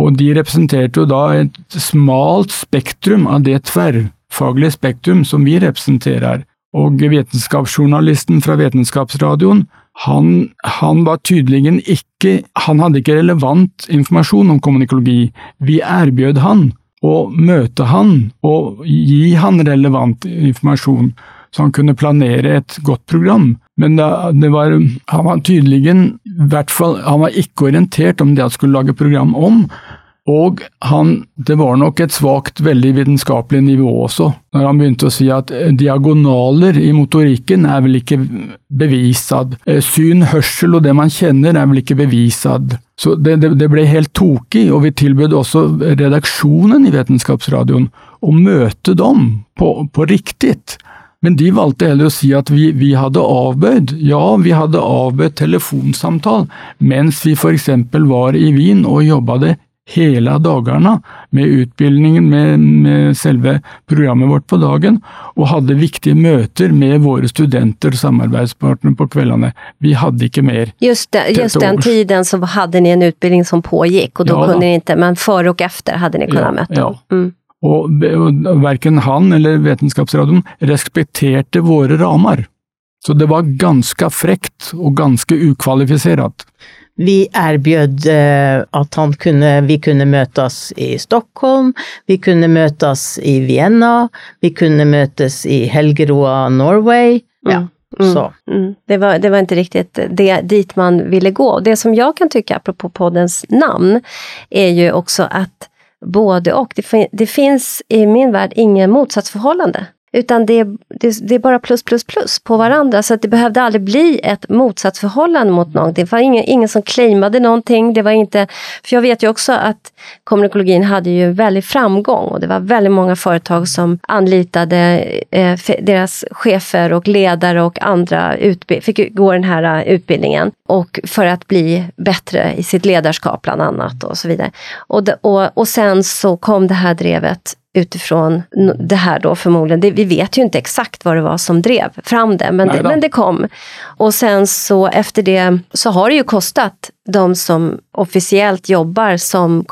S3: och de representerte jo da et smalt spektrum av det tverrfaglige spektrum som vi representerer. Og vitenskapsjournalisten fra Vitenskapsradioen, han, han var tydeligen ikke Han hadde ikke relevant informasjon om kommunikologi. Vi erbjød han å møte han og gi han relevant informasjon, så han kunne planere et godt program. Men det, var, han var tydelig hvert fall, han var ikke orientert om det han skulle lage program om. Og han, det var nok et svakt, veldig vitenskapelig nivå også, når han begynte å si at diagonaler i motorikken er vel ikke bevisad. Syn, hørsel og det man kjenner er vel ikke bevisad. Så det, det, det ble helt tokig, og vi tilbød også redaksjonen i Vitenskapsradioen å møte dem på, på riktig. Men de valgte heller å si at vi, vi hadde avbøyd. Ja, vi hadde avbøyd telefonsamtale, mens vi eksempel var i Wien og jobba det hele dagene med utbildningen, med, med, selve programmet vårt på dagen, og hadde viktige møter med våre studenter og samarbeidspartnere på kveldene. Vi hadde ikke mer.
S1: Just, det, just den tiden så hadde ni en utbildning som pågikk, og da ja, kunne ni ikke, men før og etter hadde ni kunnet ja, møte dem. Ja. Mm.
S3: Og, og verken han eller Vitenskapsradioen respekterte våre rammer. Så det var ganske frekt og ganske ukvalifisert.
S2: Vi erbjöd eh, at han kunne, vi kunne møtes i Stockholm, vi kunne møtes i Vienna, vi kunne møtes i Helgeroa, Norway. Ja.
S1: Mm, så. Mm. Det, var, det var inte riktigt det, dit man ville gå. Det som jag kan tycka, apropå poddens namn, är ju också att både och. Det, det finns i min värld ingen motsatsförhållande. Utan det, det, det, är bara plus, plus, plus på varandra. Så att det behövde aldrig bli ett motsatsförhållande mot någonting. Det var ingen, ingen som claimade någonting. Det var inte, för jag vet ju också att kommunikologin hade ju väldigt framgång och det var väldigt många företag som anlitade eh, deras chefer och ledare och andra fick gå den här eh, utbildningen. Och för att bli bättre i sitt ledarskap bland annat och så vidare. Och, och, och sen så kom det här drevet utifrån det här då förmodligen. Det, vi vet ju inte exakt vad det var som drev fram det men, det, men det kom. Och sen så efter det så har det ju kostat de som officiellt jobbar som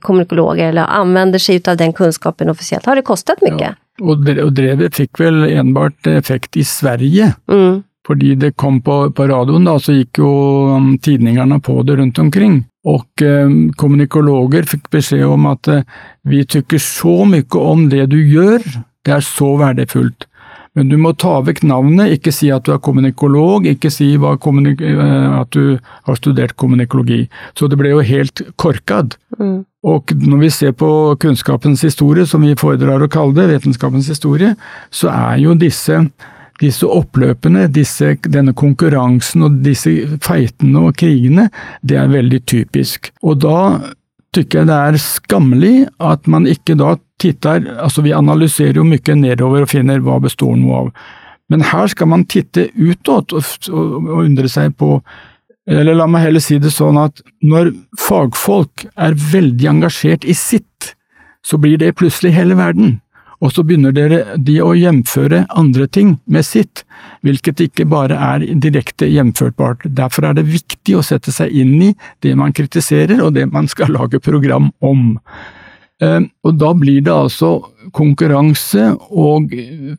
S1: kommunikologer eller använder sig av den kunskapen officiellt, har det kostat mycket.
S3: Ja. Och drevet fick väl enbart effekt i Sverige. Mm. Fordi det kom på, på radioen, da, så gikk jo um, tidningene på det rundt omkring. Og eh, kommunikologer fikk beskjed om at eh, vi tykker så mye om det du gjør, det er så verdifullt. Men du må ta vekk navnet, ikke si at du er kommunikolog, ikke si kommunik eh, at du har studert kommunikologi. Så det ble jo helt korkad. Mm. Og når vi ser på kunnskapens historie, som vi foredrar å kalle det, vitenskapens historie, så er jo disse disse oppløpene, disse, denne konkurransen og disse feitene og krigene, det er veldig typisk. Og da tykker jeg det er skammelig at man ikke da titter Altså, vi analyserer jo mye nedover og finner hva består noe av. Men her skal man titte utåt og, og, og undre seg på Eller la meg heller si det sånn at når fagfolk er veldig engasjert i sitt, så blir det plutselig hele verden. Og så begynner dere de å hjemføre andre ting med sitt, hvilket ikke bare er direkte hjemførbart. Derfor er det viktig å sette seg inn i det man kritiserer og det man skal lage program om. Eh, og da blir det altså konkurranse og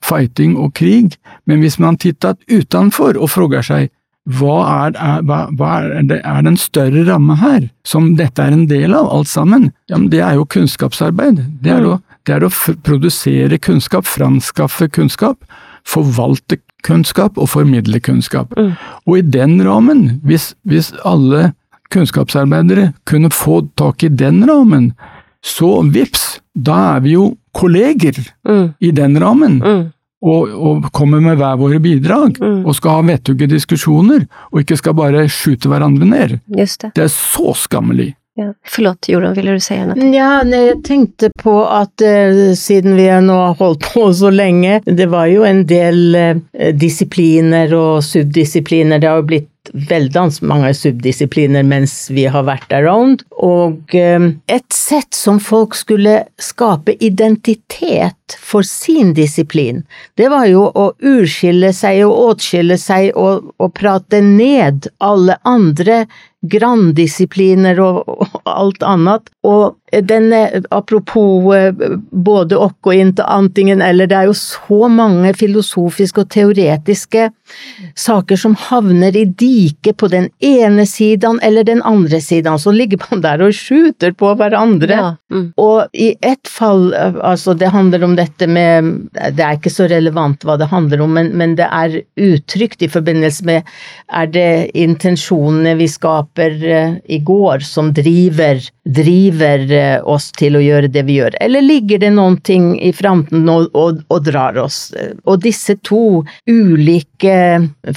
S3: fighting og krig, men hvis man tittet utenfor og frågar seg hva er, er, hva, hva er, det, er det en større ramme her, som dette er en del av alt sammen? Ja, men det er jo kunnskapsarbeid. Det er å det er å produsere kunnskap, franskaffe kunnskap, forvalte kunnskap og formidle kunnskap. Mm. Og i den rammen, hvis, hvis, alle kunnskapsarbeidere kunne få tak i den rammen, så vips, da er vi jo kolleger mm. i den rammen. Mm. Og, og, kommer med hver våre bidrag, mm. og skal ha vettuge diskusjoner, og ikke skal bare skyte hverandre ned. Det. det er så skammelig.
S1: Ja. Förlåt ville du säga något?
S2: Ja, nej, jag på att eh, siden vi har holdt på så lenge, det var jo en del eh, disipliner og subdisipliner. Det har jo blitt veldig mange subdisipliner mens vi har vært around. Og eh, et sett som folk skulle skape identitet for sin disiplin, det var jo å urskille seg og åtskille seg og, og prate ned alle andre granddisipliner og, og, alt annet. Og denne, apropos eh, både okk og int antingen eller, det er jo så mange filosofiske og teoretiske saker som havner i diket på den ene siden eller den andre siden, så ligger man der og skjuter på hverandre. Ja. Mm. Og i ett fall, altså det handler om dette med Det er ikke så relevant hva det handler om, men, men det er uttrykt i forbindelse med Er det intensjonene vi skaper uh, i går som driver, driver uh, oss til å gjøre det vi gjør, eller ligger det noen ting i framtiden og, og, og, drar oss? Og disse to ulike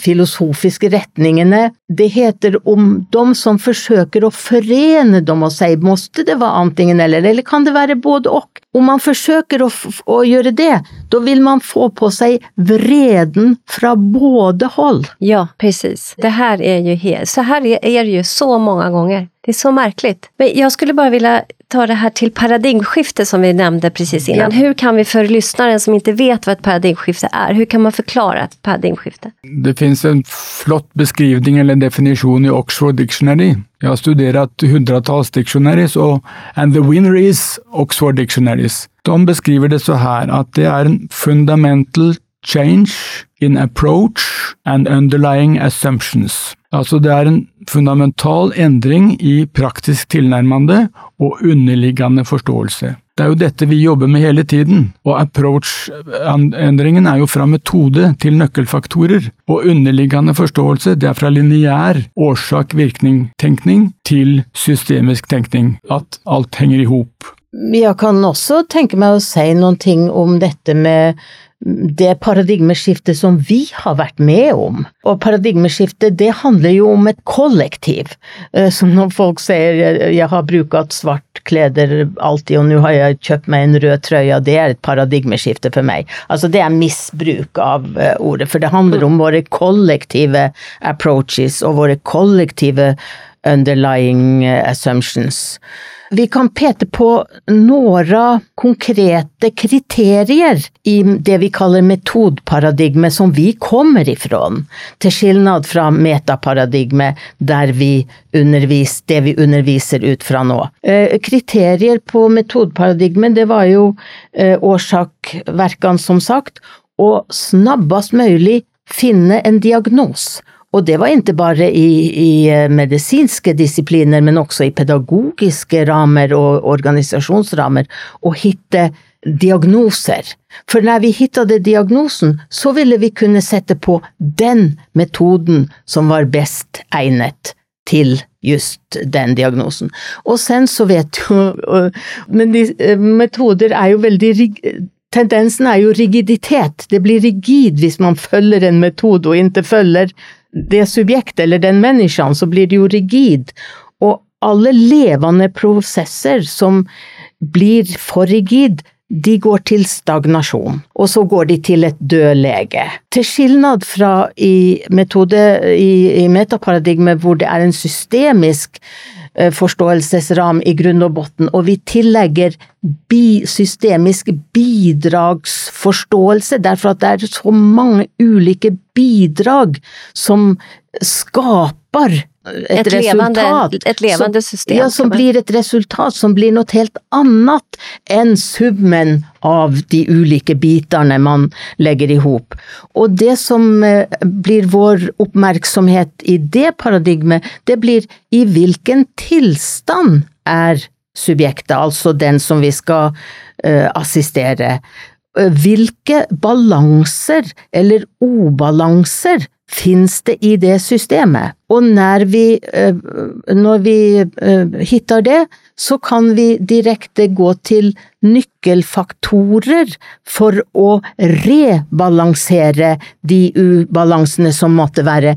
S2: filosofiske retningene, det heter om de som forsøker å forene dem og si måtte det være antingen eller, eller kan det være både og? Om man forsøker å, å gjøre det, da vil man få på seg vreden fra både hold.
S1: Ja, precis. Det her er jo helt, så her er det jo så mange ganger. Det er så merkelig. Men jeg skulle bare vilja ta det her til paradigmskifte som vi nevnte precis innan. Ja. Hur kan vi for lyssnaren som ikke vet hva et paradigmskifte er, hur kan man forklare et paradigmskifte?
S3: Det finnes en flott beskrivning eller definisjon i Oxford Dictionary. Jeg har studert hundretalls dictionaries, og and the winner is Oxford Dictionaries. De beskriver det så her at det er en fundamental change in approach and underlying assumptions. Altså det er en fundamental endring i praktisk tilnærmende og underliggende forståelse. Det er jo dette vi jobber med hele tiden, og approach-endringen er jo fra metode til nøkkelfaktorer, og underliggende forståelse det er fra lineær årsak-virkning-tenkning til systemisk tenkning, at alt henger i hop.
S2: Jeg kan også tenke meg å si noen ting om dette med det paradigmeskiftet som vi har vært med om. Og paradigmeskiftet, det handler jo om et kollektiv. Eh, som når folk sier 'jeg har brukt svart kleder alltid, og nå har jeg kjøpt meg en rød trøye', det er et paradigmeskifte for meg. Altså det er misbruk av eh, ordet, for det handler om våre kollektive approaches og våre kollektive underlying eh, assumptions. Vi kan peke på noen konkrete kriterier i det vi kaller metodparadigme som vi kommer ifra, til skillnad fra metaparadigme, der vi underviser det vi underviser ut fra nå. Eh, kriterier på metodparadigmet, det var jo årsakverkene som sagt, og snabbest mulig finne en diagnos. Og det var ikke bare i, i, eh, medisinske disipliner, men også i pedagogiske rammer og organisasjonsrammer, å hitte diagnoser. For når vi hittet diagnosen, så ville vi kunne sette på den metoden som var best egnet til just den diagnosen. Og sen så vet jo Men de, eh, metoder er jo veldig Tendensen er jo rigiditet. Det blir rigid hvis man følger en metode og ikke følger det subjektet eller den menneskene, så blir det jo rigid. Og alle levende prosesser som blir for rigid, de går til stagnasjon, og så går de til et død lege. Til skillnad fra i metode, i, i metaparadigmet hvor det er en systemisk forståelsesram i grunn og bunn, og vi tillegger bi systemisk bidragsforståelse, derfor at det er så mange ulike bidrag som skaper et, et levende, resultat.
S1: Et levende system.
S2: ja, som blir et resultat som blir noe helt annet enn summen av de ulike bitene man legger i hop. Og det som eh, blir vår oppmerksomhet i det paradigmet, det blir i hvilken tilstand er subjektet, altså den som vi skal uh, assistere. Hvilke balanser eller obalanser finnes det i det systemet. Og når vi, eh, når vi hittar eh, det, så kan vi direkte gå til nøkkelfaktorer for å rebalansere de ubalansene som måtte være.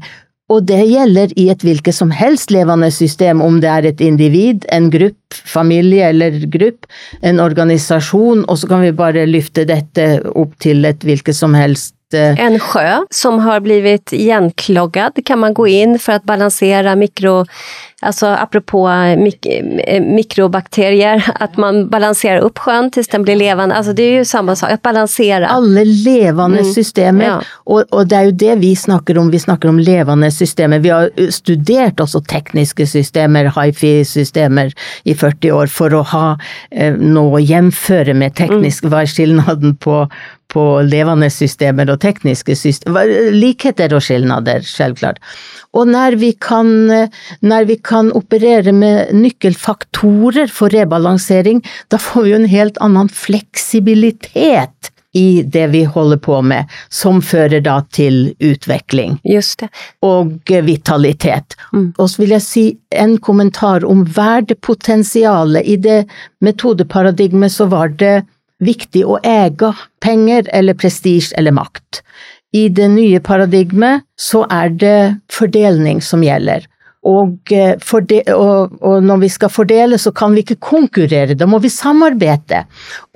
S2: Og det gjelder i et hvilket som helst levende system, om det er et individ, en gruppe, familie eller gruppe, en organisasjon, og så kan vi bare løfte dette opp til et hvilket som helst
S1: en sjø som har blivit igenkloggad. Kan man gå inn for å balansere mikro, Alltså apropå mik eh, mikrobakterier, at man balanserer opp sjøen til den blir levende. Alltså det er jo samme sak, å balansere.
S2: Alle levende mm. systemer, ja. og, og, det er jo det vi snakker om. Vi snakker om levende systemer. Vi har studert også tekniske systemer, hifi-systemer, i 40 år for å ha eh, noe å gjenføre med teknisk. Mm. Hva er skillnaden på på levende systemer og tekniske systemer. Likheter og skilnader, selvklart. Og når vi, kan, når vi kan operere med nøkkelfaktorer for rebalansering, da får vi jo en helt annen fleksibilitet i det vi holder på med, som fører da til utvikling. Og vitalitet. Mm. Og så vil jeg si en kommentar om verdepotensialet. I det metodeparadigmet så var det viktig å eie penger eller prestisje eller makt. I det nye paradigmet så er det fordelning som gjelder. Og, fordele, og, og, når vi skal fordele, så kan vi ikke konkurrere, da må vi samarbeide.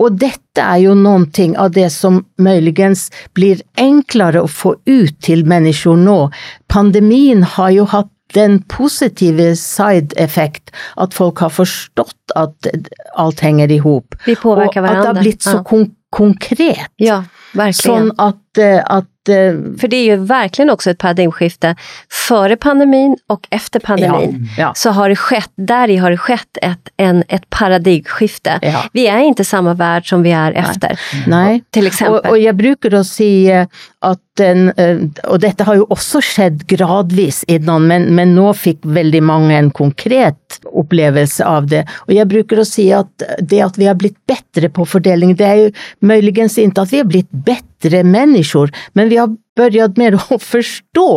S2: Og dette er jo noen ting av det som muligens blir enklere å få ut til mennesker nå. Pandemien har jo hatt den positive side-effekt at folk har forstått at alt henger i hop.
S1: Og at
S2: det har blitt så kon konkret.
S1: Ja, verkligen.
S2: Sånn at, eh, at
S1: för det är ju verkligen också ett paradigmskifte. Före pandemin och efter pandemin ja, ja. så har det skett, där har det skett ett, en, ett paradigmskifte. Ja. Vi är inte samma värld som vi är efter.
S2: Nej.
S1: Till exempel.
S2: Och, och jag brukar då säga at den, eh, og dette har jo også skjedd gradvis innan, men, men nå fikk veldig mange en konkret opplevelse av det. Og jeg bruker å si at det at vi har blitt bedre på fordeling, det er jo muligens ikke at vi har blitt bedre mennesker, men vi har börjat mer å forstå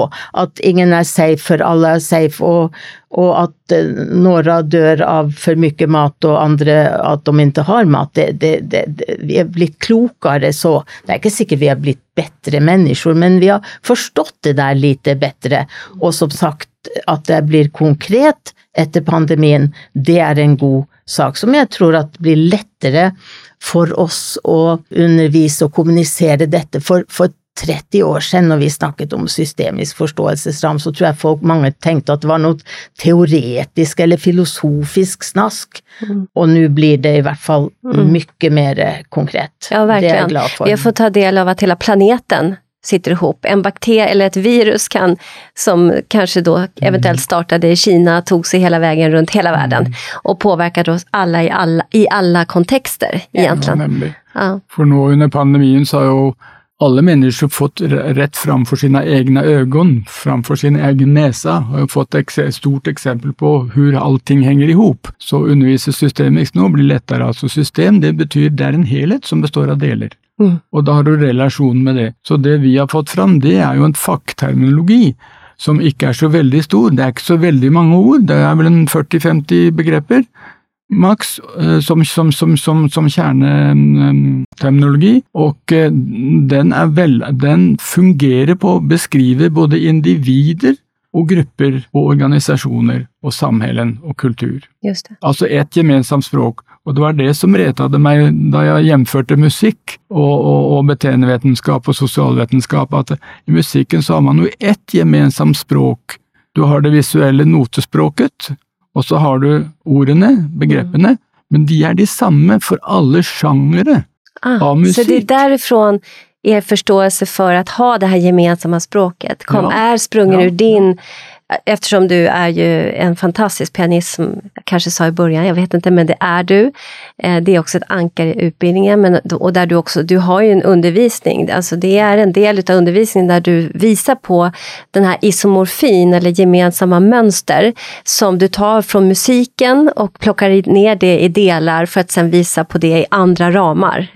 S2: at ingen er safe for alle er safe, og, og at eh, noen dør av for mye mat og andre at de ikke har mat. Det, det, det, vi er blitt klokere så. Det er ikke sikkert vi har blitt bedre mennesker, men vi har forstått det der litt bedre. Og som sagt, at det blir konkret etter pandemien, det er en god sak som jeg tror at blir lettere for oss å undervise og kommunisere dette. For, for 30 år siden når vi snakket om systemisk forståelsesram, så tror jeg folk mange tenkte at det var noe teoretisk eller filosofisk snask. Mm. Og nå blir det i hvert fall mm. mye mer konkret.
S1: Ja, verkligen. Det er jeg glad for. Vi har fått ta del av at hele planeten sitter ihop. En bakterie eller et virus kan, som kanskje da eventuelt startet i Kina, tog seg hele veien rundt hele verden og påverkade oss alle i alle, i alla kontekster, egentligen.
S3: Ja, For nå under pandemien så har jo alle mennesker fått rett framfor sine egne ögon, framfor sin egen näsa, har fått et stort eksempel på hur allting henger ihop. Så undervisningssystemet nå blir lettere. Altså system det betyr det er en helhet som består av deler. Mm. Og da har du relasjon med det. Så det vi har fått fram, det er jo en fagterminologi som ikke er så veldig stor. Det er ikke så veldig mange ord, det er vel en 40-50 begreper maks eh, som, som, som, som, kjerneterminologi, og eh, den, vel, den fungerer på å beskrive både individer og grupper og organisasjoner og samhällen og kultur. Altså ett gemensamt språk. Og det var det som retade meg da jeg hjemførte musikk og, og, og beteendevitenskap og sosialvitenskap, at i musikken så har man jo ett gemensamt språk. Du har det visuelle notespråket, og så har du ordene, begrepene, men de er de samme for alle sjangere ah, av musikk.
S1: Så det er derifra er forståelse for å ha det her gemensamme språket kom, ja, er sprunget ja, ur din eftersom du är ju en fantastisk pianist som jag kanske sa i början, jag vet inte, men det är du. Eh, det är också ett anker i utbildningen och där du också, du har ju en undervisning, alltså det är en del av undervisningen där du visar på den här isomorfin eller gemensamma mönster som du tar från musiken och plockar ner det i delar för att sen visa på det i andra ramar.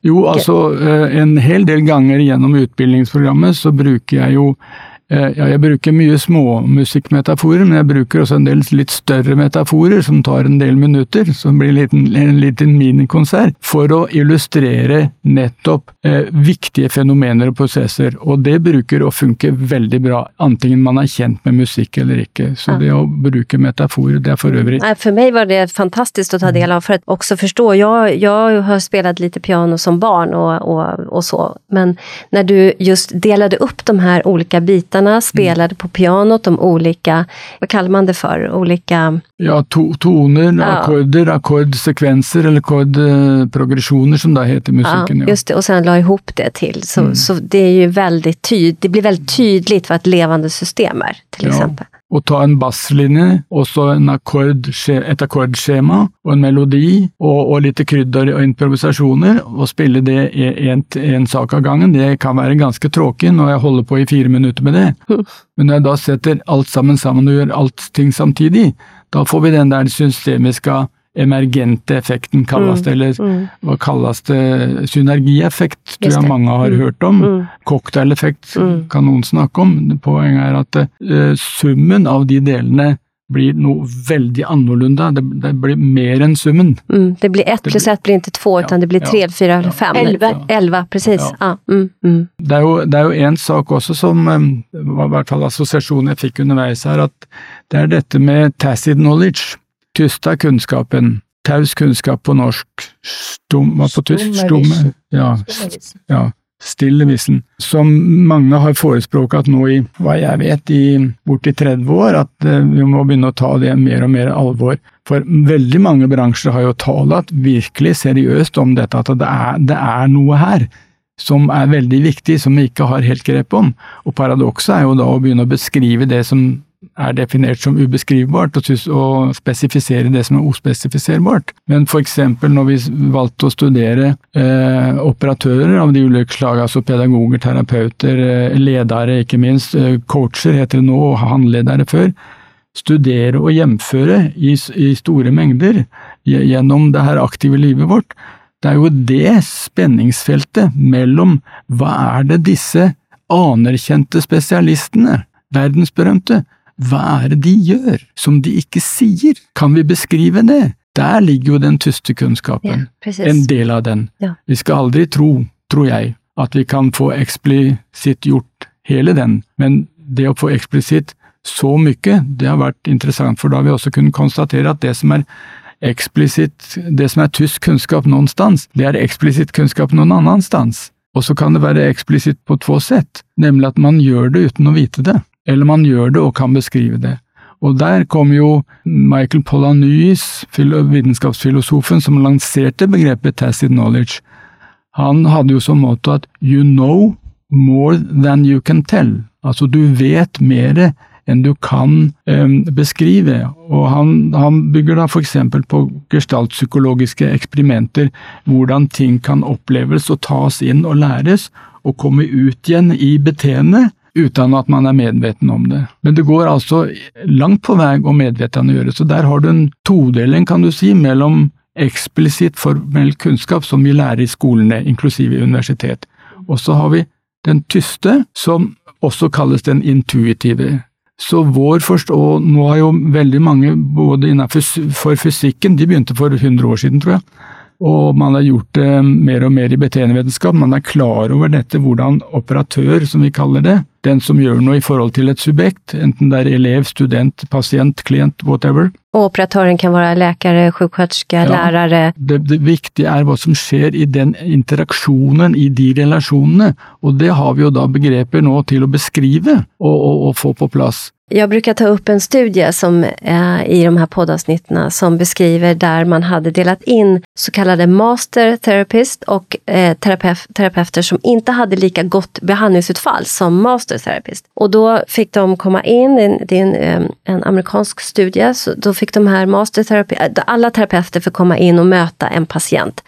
S3: Jo, alltså eh, en hel del ganger gjennom utbildningsprogrammet så bruker jeg jo ja, jeg bruker mye små musikkmetaforer, men jeg bruker også en del litt større metaforer som tar en del minutter, som blir en liten, en liten minikonsert, for å illustrere nettopp eh, viktige fenomener og prosesser. Og det bruker å funke veldig bra, antingen man er kjent med musikk eller ikke. Så det å bruke metaforer, det er for øvrig
S1: For meg var det fantastisk å ta del av, for å også forstå. Jeg, jeg har spilt litt piano som barn og, og, og så, men når du just delade opp de her ulike bitene medarbetarna spelade på pianot de olika, vad kallar man det för, olika...
S3: Ja, to toner,
S1: Ja.
S3: akkorder, akkordsekvenser eller akkordprogresjoner som det heter i musikken.
S1: Ja,
S3: Ja,
S1: just det, och sen la ihop det till. Så,
S3: Mm.
S1: så det är ju väldigt tyd, det blir väldigt tydligt vad ett levande system är, till
S3: Ja.
S1: exempel.
S3: Å ta en basslinje, og så akkord, et akkordskjema og en melodi, og, og litt krydder og improvisasjoner, og spille det en sak av gangen, det kan være ganske tråkig når jeg holder på i fire minutter med det. Men når jeg da setter alt sammen sammen og gjør alt ting samtidig, da får vi den der systemiske emergente effekten, kalles det, eller
S1: Mm.
S3: hva kalles det, synergieffekt, tror jeg mange har
S1: Mm.
S3: hørt om.
S1: Mm.
S3: Cocktaileffekt
S1: Mm.
S3: kan noen snakke om. Poenget er at eh, summen av de delene blir noe veldig annorlunda. Det, det blir mer enn summen.
S1: Mm. Det blir ett
S3: pluss
S1: ett blir ikke två,
S3: Ja,
S1: utan det blir tre, eller fyra eller
S3: ja.
S1: fem. Elleve. Mm. Mm.
S3: Det er jo, en sak også som var i hvert fall assosiasjonen jeg fikk underveis her, at det er dette med tacit knowledge. Tysta kunnskapen. Taus kunnskap på norsk. Stum, på tysk?
S2: Stumme
S3: Stumme. Ja, ja, stillevisen, som mange har forespråket nå i, hva jeg vet, i borti 30 år, at eh, vi må begynne å ta det mer og mer alvor. For veldig mange bransjer har jo talt virkelig seriøst om dette, at det er, det er noe her som er veldig viktig, som vi ikke har helt grep om. Og paradokset er jo da å begynne å beskrive det som er definert som ubeskrivbart, og, og spesifisere det som er ospesifiserbart. Men eksempel når vi valgte å studere eh, operatører av de ulike slag, altså pedagoger, terapeuter, eh, ledere ikke minst, eh, coacher heter det nå, og handledere før, studere og hjemføre i, i store mengder gjennom det her aktive livet vårt, det er jo det spenningsfeltet mellom hva er det disse anerkjente spesialistene, verdensberømte, hva er det de gjør som de ikke sier? Kan vi beskrive det? Der ligger jo den tyste kunnskapen,
S1: ja,
S3: en del av den.
S1: Ja.
S3: Vi skal aldri tro, tror jeg, at vi kan få eksplisitt gjort hele den, men det å få eksplisitt så mye, det har vært interessant, for da har vi også kunnet konstatere at det som er eksplisitt, det som er tysk kunnskap någonstans, det er eksplisitt kunnskap noen annenstans. Og så kan det være eksplisitt på to sett, nemlig at man gjør det uten å vite det, eller man gjør det og kan beskrive det. Og der kom jo Michael filo- vitenskapsfilosofen, som lanserte begrepet tacit knowledge. Han hadde jo som motto at you know more than you can tell. Altså du vet mer enn du kan eh, beskrive. Og han, han bygger da eksempel på gestaltpsykologiske eksperimenter, hvordan ting kan oppleves og tas inn og læres, og komme ut igjen i beteendet uten at man er medveten om det. Men det går altså langt på vei å medvetengjøre, så der har du en todeling, kan du si, mellom eksplisitt formell kunnskap som vi lærer i skolene, inklusive universitet. Og så har vi den tyste, som også kalles den intuitive. Så vår forstå, nå har jo veldig mange, både innenfor for fysikken, de begynte for 100 år siden, tror jeg, og man har gjort det mer og mer i beteendevitenskap. Man er klar over dette, hvordan operatør, som vi kaller det, den som gjør noe i forhold til et subjekt, enten det er elev, student, pasient, klient, whatever,
S1: Og operatøren kan være läkare, sjuksköterska,
S3: Ja.
S1: lärare.
S3: det, det viktige er hva som skjer i den interaksjonen, i de relasjonene, og det har vi jo da begreper nå til å beskrive og, og, og få på plass.
S1: Jag brukar ta upp en studie som, eh, i de här poddavsnitten som beskriver där man hade delat in så kallade master therapist och eh, terapeut, terapeuter som inte hade lika gott behandlingsutfall som master therapist. Och då fick de komma in, det är en, det är en, eh, en amerikansk studie, så då fick de här master therapist, alla terapeuter fick komma in och möta en patient.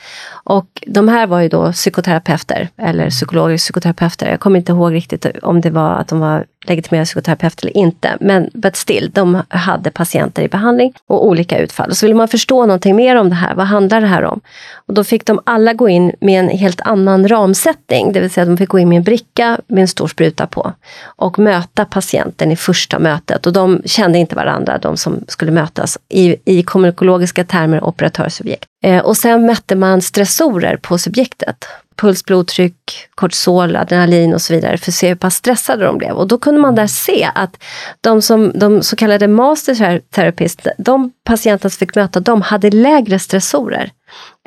S1: Och de här var ju då psykoterapeuter, eller psykologer, psykoterapeuter. Jag kommer inte ihåg riktigt om det var att de var legitimerade psykoterapeuter eller inte. Men but still, de hade patienter i behandling och olika utfall. Så ville man förstå någonting mer om det här. Vad handlar det här om? Och då fick de alla gå in med en helt annan ramsättning. Det vill säga de fick gå in med en bricka med en stor spruta på. Och möta patienten i första mötet. Och de kände inte varandra, de som skulle mötas. I, i kommunikologiska termer operatör-subjekt. Eh, och sen mätte man stressorer på subjektet. Puls, blodtryck, kortisol, adrenalin och så vidare för att se hur pass stressade de blev. Och då kunde man där se att de, som, de så kallade master therapist, de patienter som fick möta dem hade lägre stressorer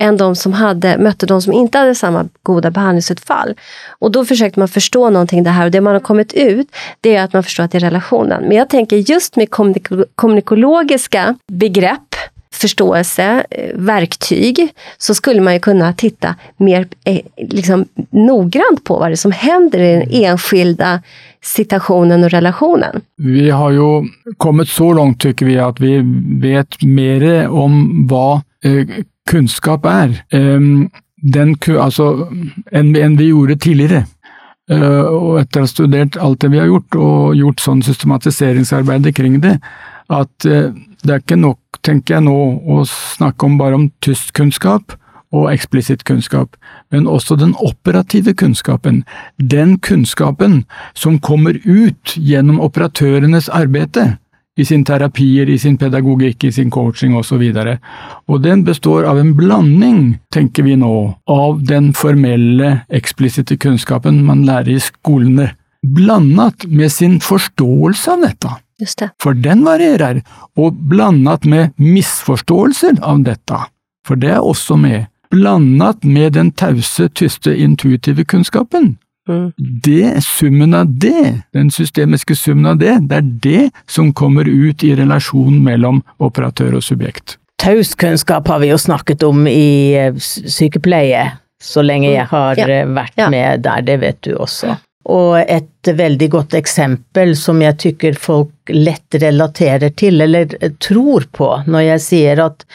S1: än de som hade, mötte de som inte hade samma goda behandlingsutfall. Och då försökte man förstå någonting det här och det man har kommit ut, det är att man förstår att det är relationen. Men jag tänker just med kommunikologiska begrepp förståelse, eh, verktyg, så skulle man ju kunna titta mer eh, liksom, noggrant på vad det som händer i den enskilda situationen og relationen.
S3: Vi har jo kommet så langt, tycker vi, at vi vet mer om hva eh, er är um, den, altså, enn, vi gjorde tidligere. Og etter å ha studert alt det vi har gjort, og gjort sånn systematiseringsarbeid kring det, at det er ikke nok, tenker jeg nå, å snakke om bare om tystkunnskap og eksplisitt kunnskap, men også den operative kunnskapen. Den kunnskapen som kommer ut gjennom operatørenes arbeid i sin terapier, i sin pedagogikk, i sin coaching osv. Og, og den består av en blanding, tenker vi nå, av den formelle, eksplisitte kunnskapen man lærer i skolene, blandet med sin forståelse av dette. For den varierer, og blandet med misforståelser av dette, for det er også med, blandet med den tause, tyste, intuitive kunnskapen. Mm. Det, summen av det, den systemiske summen av det, det er det som kommer ut i relasjonen mellom operatør og subjekt.
S2: Taus kunnskap har vi jo snakket om i eh, sykepleie, så lenge jeg har ja. Eh, vært ja. med der, det vet du også. Og et veldig godt eksempel som jeg tykker folk lett relaterer til, eller tror på, når jeg sier at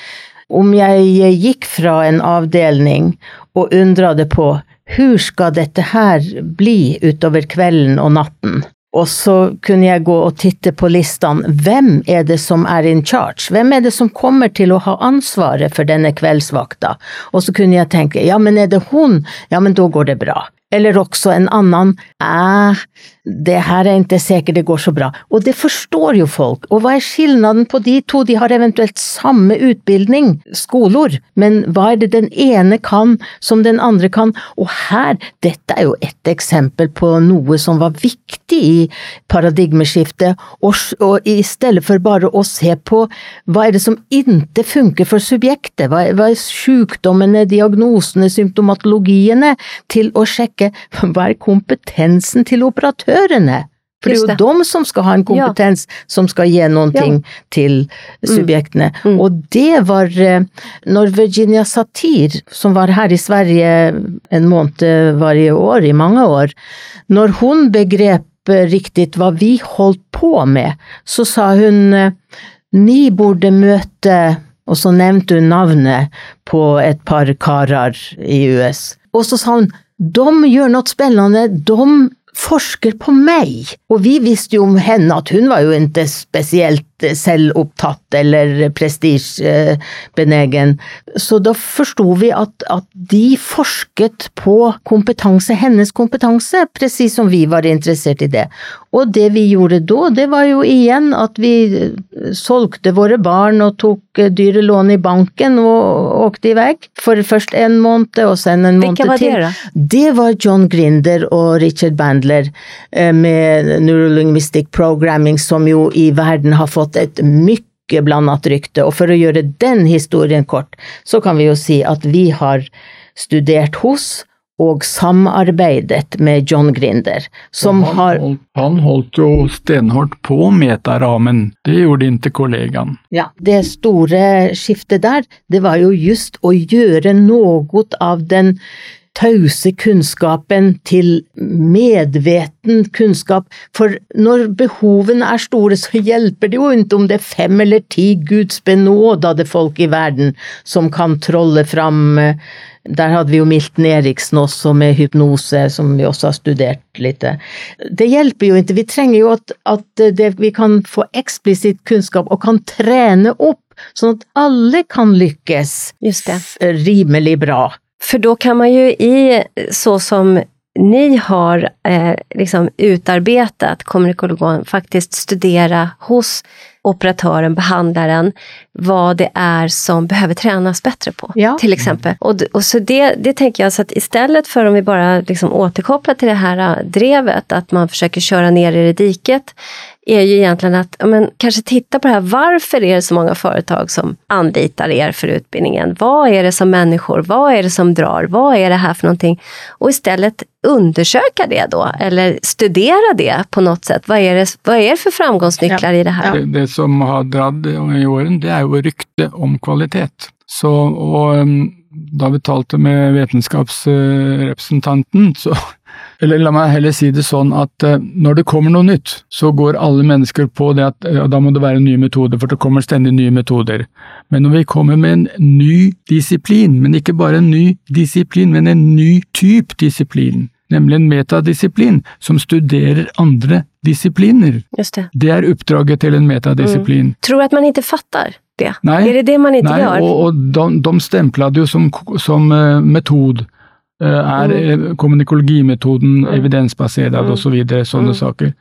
S2: om jeg gikk fra en avdeling og undret på hvor skal dette her bli utover kvelden og natten, og så kunne jeg gå og titte på listene. Hvem er det som er in charge? Hvem er det som kommer til å ha ansvaret for denne kveldsvakta? Og så kunne jeg tenke, ja, men er det hun? Ja, men da går det bra. Eller også en annen eh, det her er ikke sikkert det går så bra. Og det forstår jo folk. Og hva er skillnaden på de to? De har eventuelt samme utbildning, skoler, men hva er det den ene kan som den andre kan? Og her, dette er jo et eksempel på noe som var viktig i paradigmeskiftet, og, og i stedet for bare å se på hva er det som ikke funker for subjektet, hva, hva er sykdommene, diagnosene, symptomatologiene, til å sjekke hva er kompetensen til operatørene? For det er jo de som skal ha en kompetens ja. som skal gi noen ting ja. til mm. subjektene. Mm. Mm. Og det var eh, når Virginia Satir, som var her i Sverige en måned var i år i mange år, når hun begrep riktig hva vi holdt på med, så sa hun eh, ni burde møte og så nevnte hun navnet på et par karer i US. Og så sa hun de gjør noe spennende, de forsker på meg. Og vi visste jo om henne at hun var jo ikke spesielt selvopptatt eller prestisjebenegen. Så da forsto vi at, at, de forsket på kompetanse, hennes kompetanse, presis som vi var interessert i det. Og det vi gjorde da, det var jo igjen at vi solgte våre barn og tok dyre lån i banken og åkte i vei. For først en måned, og så en måned til.
S1: Hvilke var. Det,
S2: det var John Grinder og Richard Bandler eh, med Neurolinguistic Programming, som jo i verden har fått et mykje blandet rykte. Og for å gjøre den historien kort, så kan vi jo si at vi har studert hos og samarbeidet med John Grinder, som
S3: han
S2: har
S3: holdt, Han holdt jo stenhardt på metaramen, det gjorde ikke kollegaen.
S2: Ja, det store skiftet der, det var jo just å gjøre noe av den tause kunnskapen til medveten kunnskap, for når behovene er store, så hjelper det jo ikke om det er fem eller ti Guds benådede folk i verden som kan trolle fram der hadde vi jo Milton Eriksen også med hypnose, som vi også har studert litt. Det hjelper jo ikke, vi trenger jo at, at det, vi kan få eksplisitt kunnskap og kan trene opp, sånn at alle kan lykkes rimelig bra.
S1: För då kan man ju i, så som ni har eh, liksom utarbetat kommunikologen, faktiskt studera hos operatören, behandlaren, vad det är som behöver tränas bättre på.
S2: Ja.
S1: Till exempel. Och, och så det, det tänker jag, så att istället för om vi bara liksom återkopplar till det här äh, drevet, att man försöker köra ner i det diket, är ju egentligen att ja, men, kanske titta på det här. Varför är det så många företag som anlitar er för utbildningen? Vad är det som människor, vad är det som drar? Vad är det här för någonting? Och istället undersöka det då, eller studera det på något sätt. Vad är det, vad är det för framgångsnycklar i det här?
S3: Det, det som har dratt i åren, det er jo rykte om kvalitet. Så, och, um, da vi talte med vitenskapsrepresentanten, så Eller la meg heller si det sånn at eh, når det kommer noe nytt, så går alle mennesker på det at ja, da må det være nye metoder, for det kommer stendig nye metoder. Men når vi kommer med en ny disiplin, men ikke bare en ny disiplin, men en ny type disiplin, nemlig en metadisiplin som studerer andre disipliner,
S1: Just det.
S3: det er oppdraget til en metadisiplin.
S1: Tror at man ikke fattar det?
S3: Nei,
S1: er det det man ikke
S3: nei,
S1: gjør?
S3: og, og de, de stemplade jo som, som eh, metod. Eh, er eh, kommunikologimetoden evidensbaserad
S1: Mm.
S3: og så videre, sånne
S1: Mm.
S3: saker.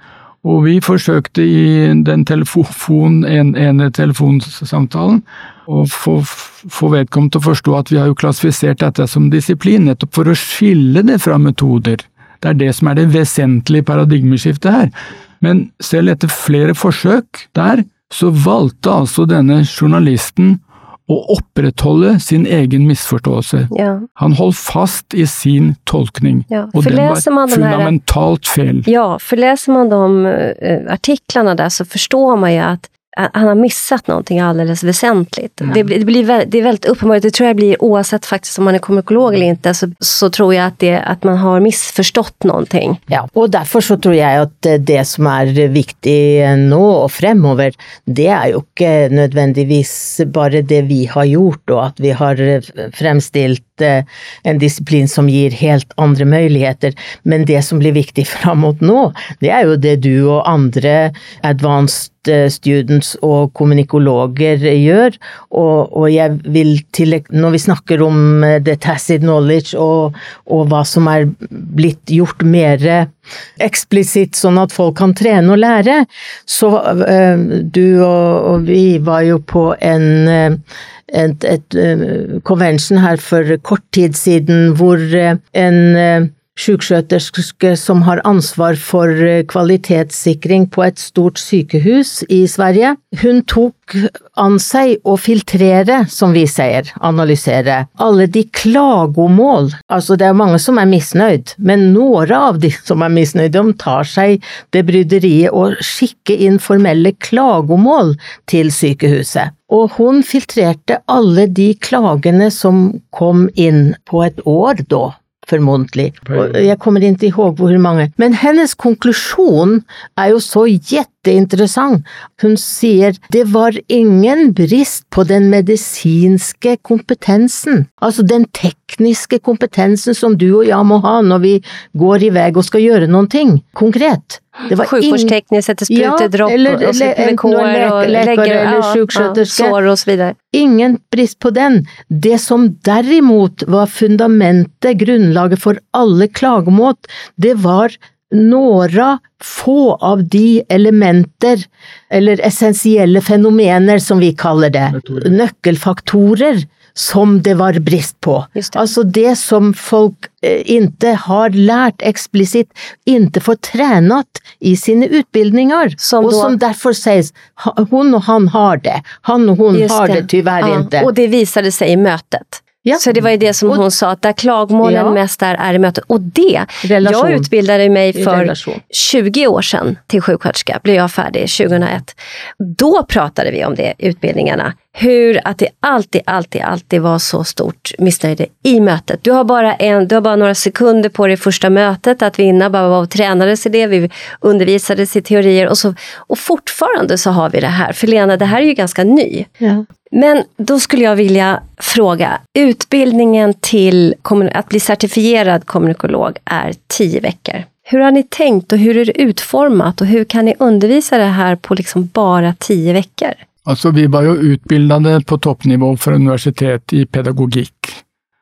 S3: Og vi forsøkte i den telefon, en, ene telefonsamtalen å få, få vedkommende til å forstå at vi har jo klassifisert dette som disiplin, nettopp for å skille det fra metoder. Det er det som er det vesentlige paradigmeskiftet her. Men selv etter flere forsøk der, så valgte altså denne journalisten å opprettholde sin egen misforståelse.
S1: Ja.
S3: Han holdt fast i sin tolkning,
S1: Ja,
S3: og den var fundamentalt feil.
S1: Ja, for leser man de artiklene der, så forstår man jo att eh, han har missat någonting alldeles väsentligt. Det, blir- det, blir, det är väldigt uppenbart, det tror jag blir oavsett faktiskt om man är kommunikolog eller inte, så, så tror jag att, det, att man har missförstått någonting.
S2: Ja, og derfor så tror jeg at eh, det som er viktig nå og fremover, det er jo ikke nødvendigvis bare det vi har gjort, og at vi har eh, fremstilt eh, en disiplin som gir helt andre muligheter, men det som blir viktig framåt nå, det er jo det du og andre advanced eh, students og kommunikologer gjør, og, og jeg vil til, når vi snakker om eh, the tacit knowledge og, og hva som er blitt gjort mer eksplisitt sånn at folk kan trene og lære, så øh, du og, og vi var jo på en eh, et, et eh, convention her for kort tid siden hvor eh, en uh, sjuksköterske som har ansvar for eh, kvalitetssikring på et stort sykehus i Sverige. Hun tok an seg å filtrere, som vi sier, analysere, alle de klagomål. Altså det er mange som er misnøyd, men noen av de som er misnøyde, de tar seg det bryderiet å skikke inn formelle klagomål til sykehuset. Og hun filtrerte alle de klagene som kom inn på et år da. Förmodligen. Jeg kommer kommer i ihåg hvor mange. Men hennes konklusjon er jo så jätteintressant. Hun sier det var ingen brist på den medisinske kompetensen. altså den tekniske kompetensen som du og jeg må ha når vi går i vei og skal gjøre konkret. Det var ing-
S1: sette sprutedropp,
S2: Ja, eller-
S1: og så
S2: eller en- og
S1: legger
S2: eller
S1: ja, ja, sår.
S2: Ingen brist på den. Det som derimot var fundamentet, grunnlaget for alle klagemål, det var några få av de elementer, eller essensielle fenomener som vi kaller det, nøkkelfaktorer, som det var brist på.
S1: Det.
S2: Altså det som folk ikke inte har lært eksplisitt, inte får tränat i sine utbildningar.
S1: Som og
S2: som derfor sies hun og han har det, han og hun
S1: Just
S2: har det, tyvärr
S1: Ja,
S2: ikke.
S1: Og det visade seg i mötet.
S2: Ja.
S1: Så det var ju det som hon sa, att där klagomålen
S2: Ja.
S1: mest är, är i mötet. Och det,
S2: Relation.
S1: jag utbildade mig för
S2: relation.
S1: 20 år sedan till sjuksköterska, blev jag färdig 2001. Då pratade vi om det i utbildningarna. Hur att det alltid, alltid, alltid var så stort missnöje i mötet. Du har bara, en, du har bara några sekunder på det första mötet att vinna, bara var och tränades i det, vi undervisades i teorier och, så, och fortfarande så har vi det här. För Lena, det här är ju ganska ny.
S2: Ja.
S1: Men då skulle jag vilja fråga, utbildningen till att bli certifierad kommunikolog är tio veckor. Hur har ni tänkt och hur är det utformat och hur kan ni undervisa det här på liksom bara tio veckor?
S3: Alltså, vi var jo utbildade på toppnivå för universitet i pedagogikk,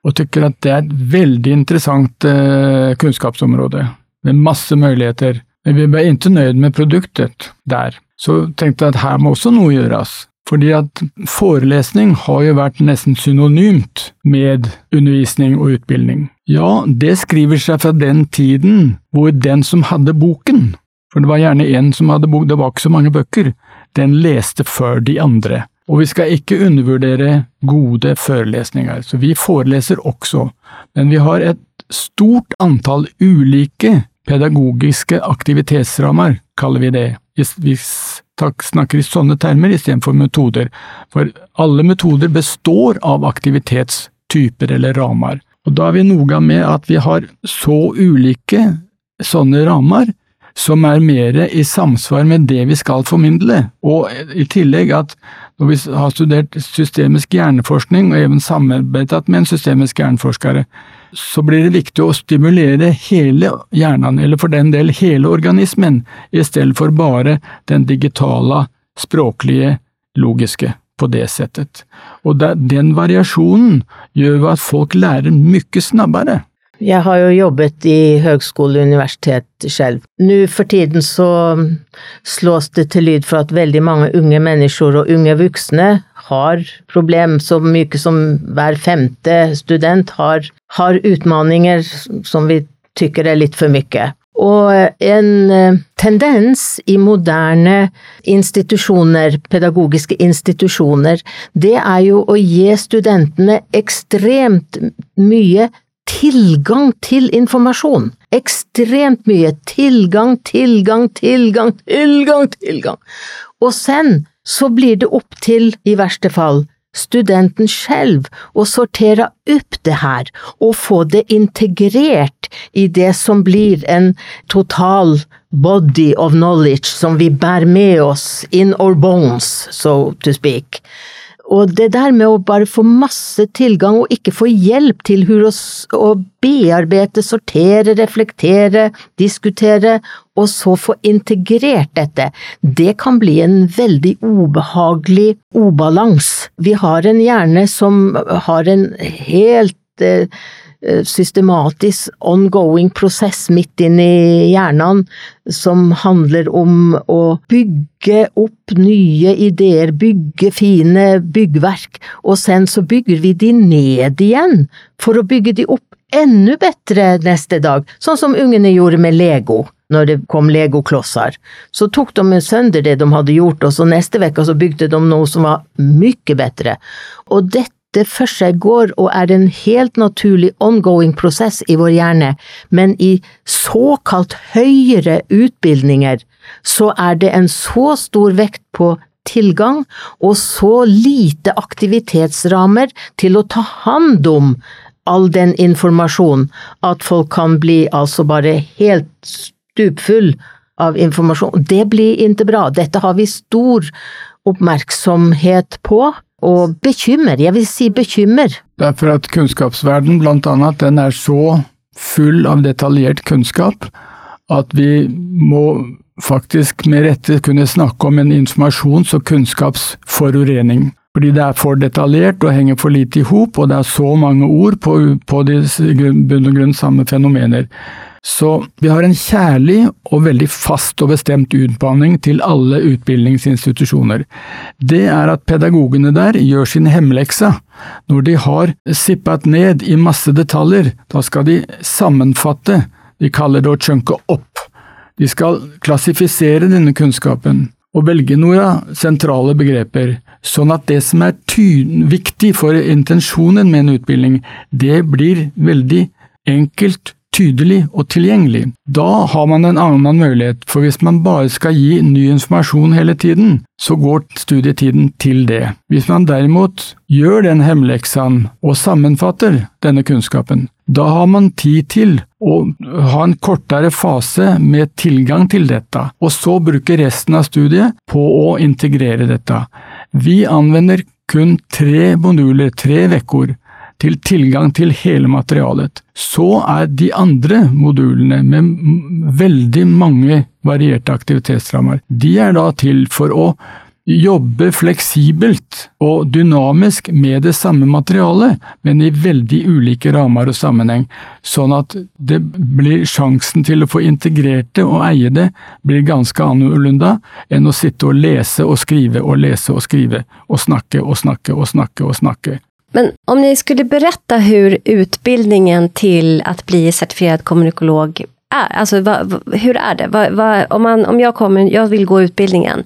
S3: og tykker at det er et veldig interessant eh, kunskapsområde med masse muligheter. Men vi var ikke nöjda med produktet der. så tenkte jeg at måste noe gjøres. Fordi at forelesning har jo vært nesten synonymt med undervisning og utbildning. Ja, det skriver seg fra den tiden hvor den som hadde boken, for det var gjerne en som hadde bok, det var ikke så mange bøker, den leste før de andre. Og vi skal ikke undervurdere gode forelesninger, så vi foreleser også, men vi har et stort antall ulike pedagogiske aktivitetsrammer, kaller vi det. Vi snakker i sånne termer istedenfor metoder, for alle metoder består av aktivitetstyper eller rammer. Og da er vi noga med at vi har så ulike sånne rammer som er mer i samsvar med det vi skal formidle, og i tillegg at når vi har studert systemisk hjerneforskning og even samarbeidet med en systemisk hjerneforskere, så blir det viktig å stimulere hele hjernen, eller for den del hele organismen, i stedet for bare den digitale, språklige, logiske på det settet. Og den variasjonen gjør at folk lærer mye snabbere.
S2: Jeg har jo jobbet i høgskole og universitet selv. Nå for tiden så slås det til lyd for at veldig mange unge mennesker og unge voksne har problem, så mye som hver femte student har, har utfordringer som vi tykker er litt for mye. Og en eh, tendens i moderne institusjoner, pedagogiske institusjoner, det er jo å gi studentene ekstremt mye tilgang til informasjon. Ekstremt mye tilgang, tilgang, tilgang, tilgang, tilgang. Og sen så blir det opp til, i verste fall, studenten selv å sortere opp det her og få det integrert i det som blir en total body of knowledge som vi bærer med oss in our bones, so to speak. Og det der med å bare få masse tilgang og ikke få hjelp til å bearbeide, sortere, reflektere, diskutere, og så få integrert dette, det kan bli en veldig ubehagelig obalans. Vi har en hjerne som har en helt eh, systematisk ongoing prosess midt inn i hjernen som handler om å bygge opp nye ideer, bygge fine byggverk, og sen så bygger vi de ned igjen for å bygge de opp enda bedre neste dag, sånn som ungene gjorde med Lego når det kom legoklosser. Så tok de sønder det de hadde gjort, og så neste uke bygde de noe som var mye bedre. Og dette det for seg går og er en helt naturlig ongoing prosess i vår hjerne, men i såkalt høyere utbildninger så er det en så stor vekt på tilgang og så lite aktivitetsrammer til å ta hand om all den informasjonen at folk kan bli altså bare helt stupfull av informasjon. Det blir ikke bra. Dette har vi stor oppmerksomhet på og bekymmer, jeg vil si bekymmer.
S3: Det er for at kunnskapsverden blant annet, den er så full av detaljert kunnskap at vi må faktisk med rette kunne snakke om en informasjons- og kunnskapsforurening. Fordi det er for detaljert og henger for lite i hop, og det er så mange ord på, på de bunn og grunn samme fenomener. Så vi har en kjærlig og veldig fast og bestemt utbanning til alle utbildningsinstitusjoner. Det er at pedagogene der gjør sin hemmelekse. Når de har sippet ned i masse detaljer, da skal de sammenfatte, de kaller det å chunke opp. De skal klassifisere denne kunnskapen og velge noen sentrale begreper, sånn at det som er viktig for intensjonen med en utbildning, det blir veldig enkelt tydelig og tilgjengelig. Da har man en annen mulighet, for hvis man bare skal gi ny informasjon hele tiden, så går studietiden til det. Hvis man derimot gjør den hemmeleksaen og sammenfatter denne kunnskapen, da har man tid til å ha en kortere fase med tilgang til dette, og så bruke resten av studiet på å integrere dette. Vi anvender kun tre moduler, tre uker, til tilgang til hele materialet. Så er de andre modulene, med veldig mange varierte aktivitetsrammer, de er da til for å jobbe fleksibelt og dynamisk med det samme materialet, men i veldig ulike rammer og sammenheng, sånn at det blir sjansen til å få integrert det og eie det, blir ganske annerledes enn å sitte og lese og skrive og lese og skrive, og snakke og snakke og snakke og snakke.
S1: Men om ni skulle berätta hur utbildningen till att bli certifierad kommunikolog är, alltså va, va, hur är det? Va, om, man, om jag kommer, jag vill gå utbildningen,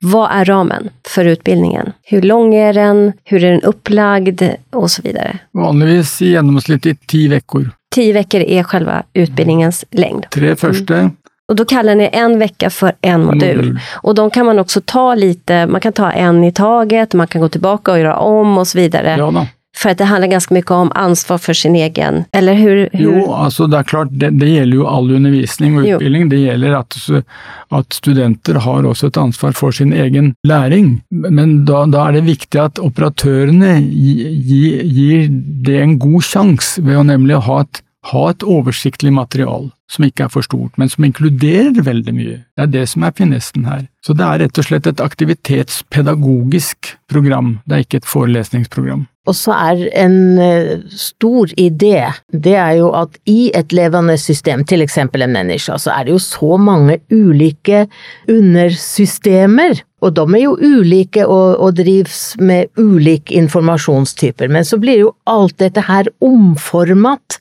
S1: vad är ramen för utbildningen? Hur lång är den? Hur är den upplagd? Och så vidare.
S3: Vanligtvis i genomsnitt i tio veckor.
S1: Tio veckor är själva utbildningens längd.
S3: Tre första. Mm.
S1: Och då kallar ni en vecka för en modul. Mm. Och de kan man också ta lite, man kan ta en i taget, man kan gå tillbaka och göra om och så vidare.
S3: Ja, då.
S1: For det handler ganske mye om ansvar for sin egen, eller hur? hur?
S3: Jo, altså det er klart, det, det gjelder jo all undervisning og utbildning. Jo. Det gjelder at, at, studenter har også et ansvar for sin egen læring. Men da, da er det viktig at operatørene gir, gir det en god sjanse ved å nemlig ha et ha et oversiktlig material som ikke er for stort, men som inkluderer veldig mye. Det er det som er finessen her. Så det er rett og slett et aktivitetspedagogisk program, det er ikke et forelesningsprogram.
S2: Og så er en eh, stor idé, det er jo at i et levende system, til eksempel en menneske, så er det jo så mange ulike undersystemer. Og de er jo ulike og, og drives med ulike informasjonstyper, men så blir jo alt dette her omformet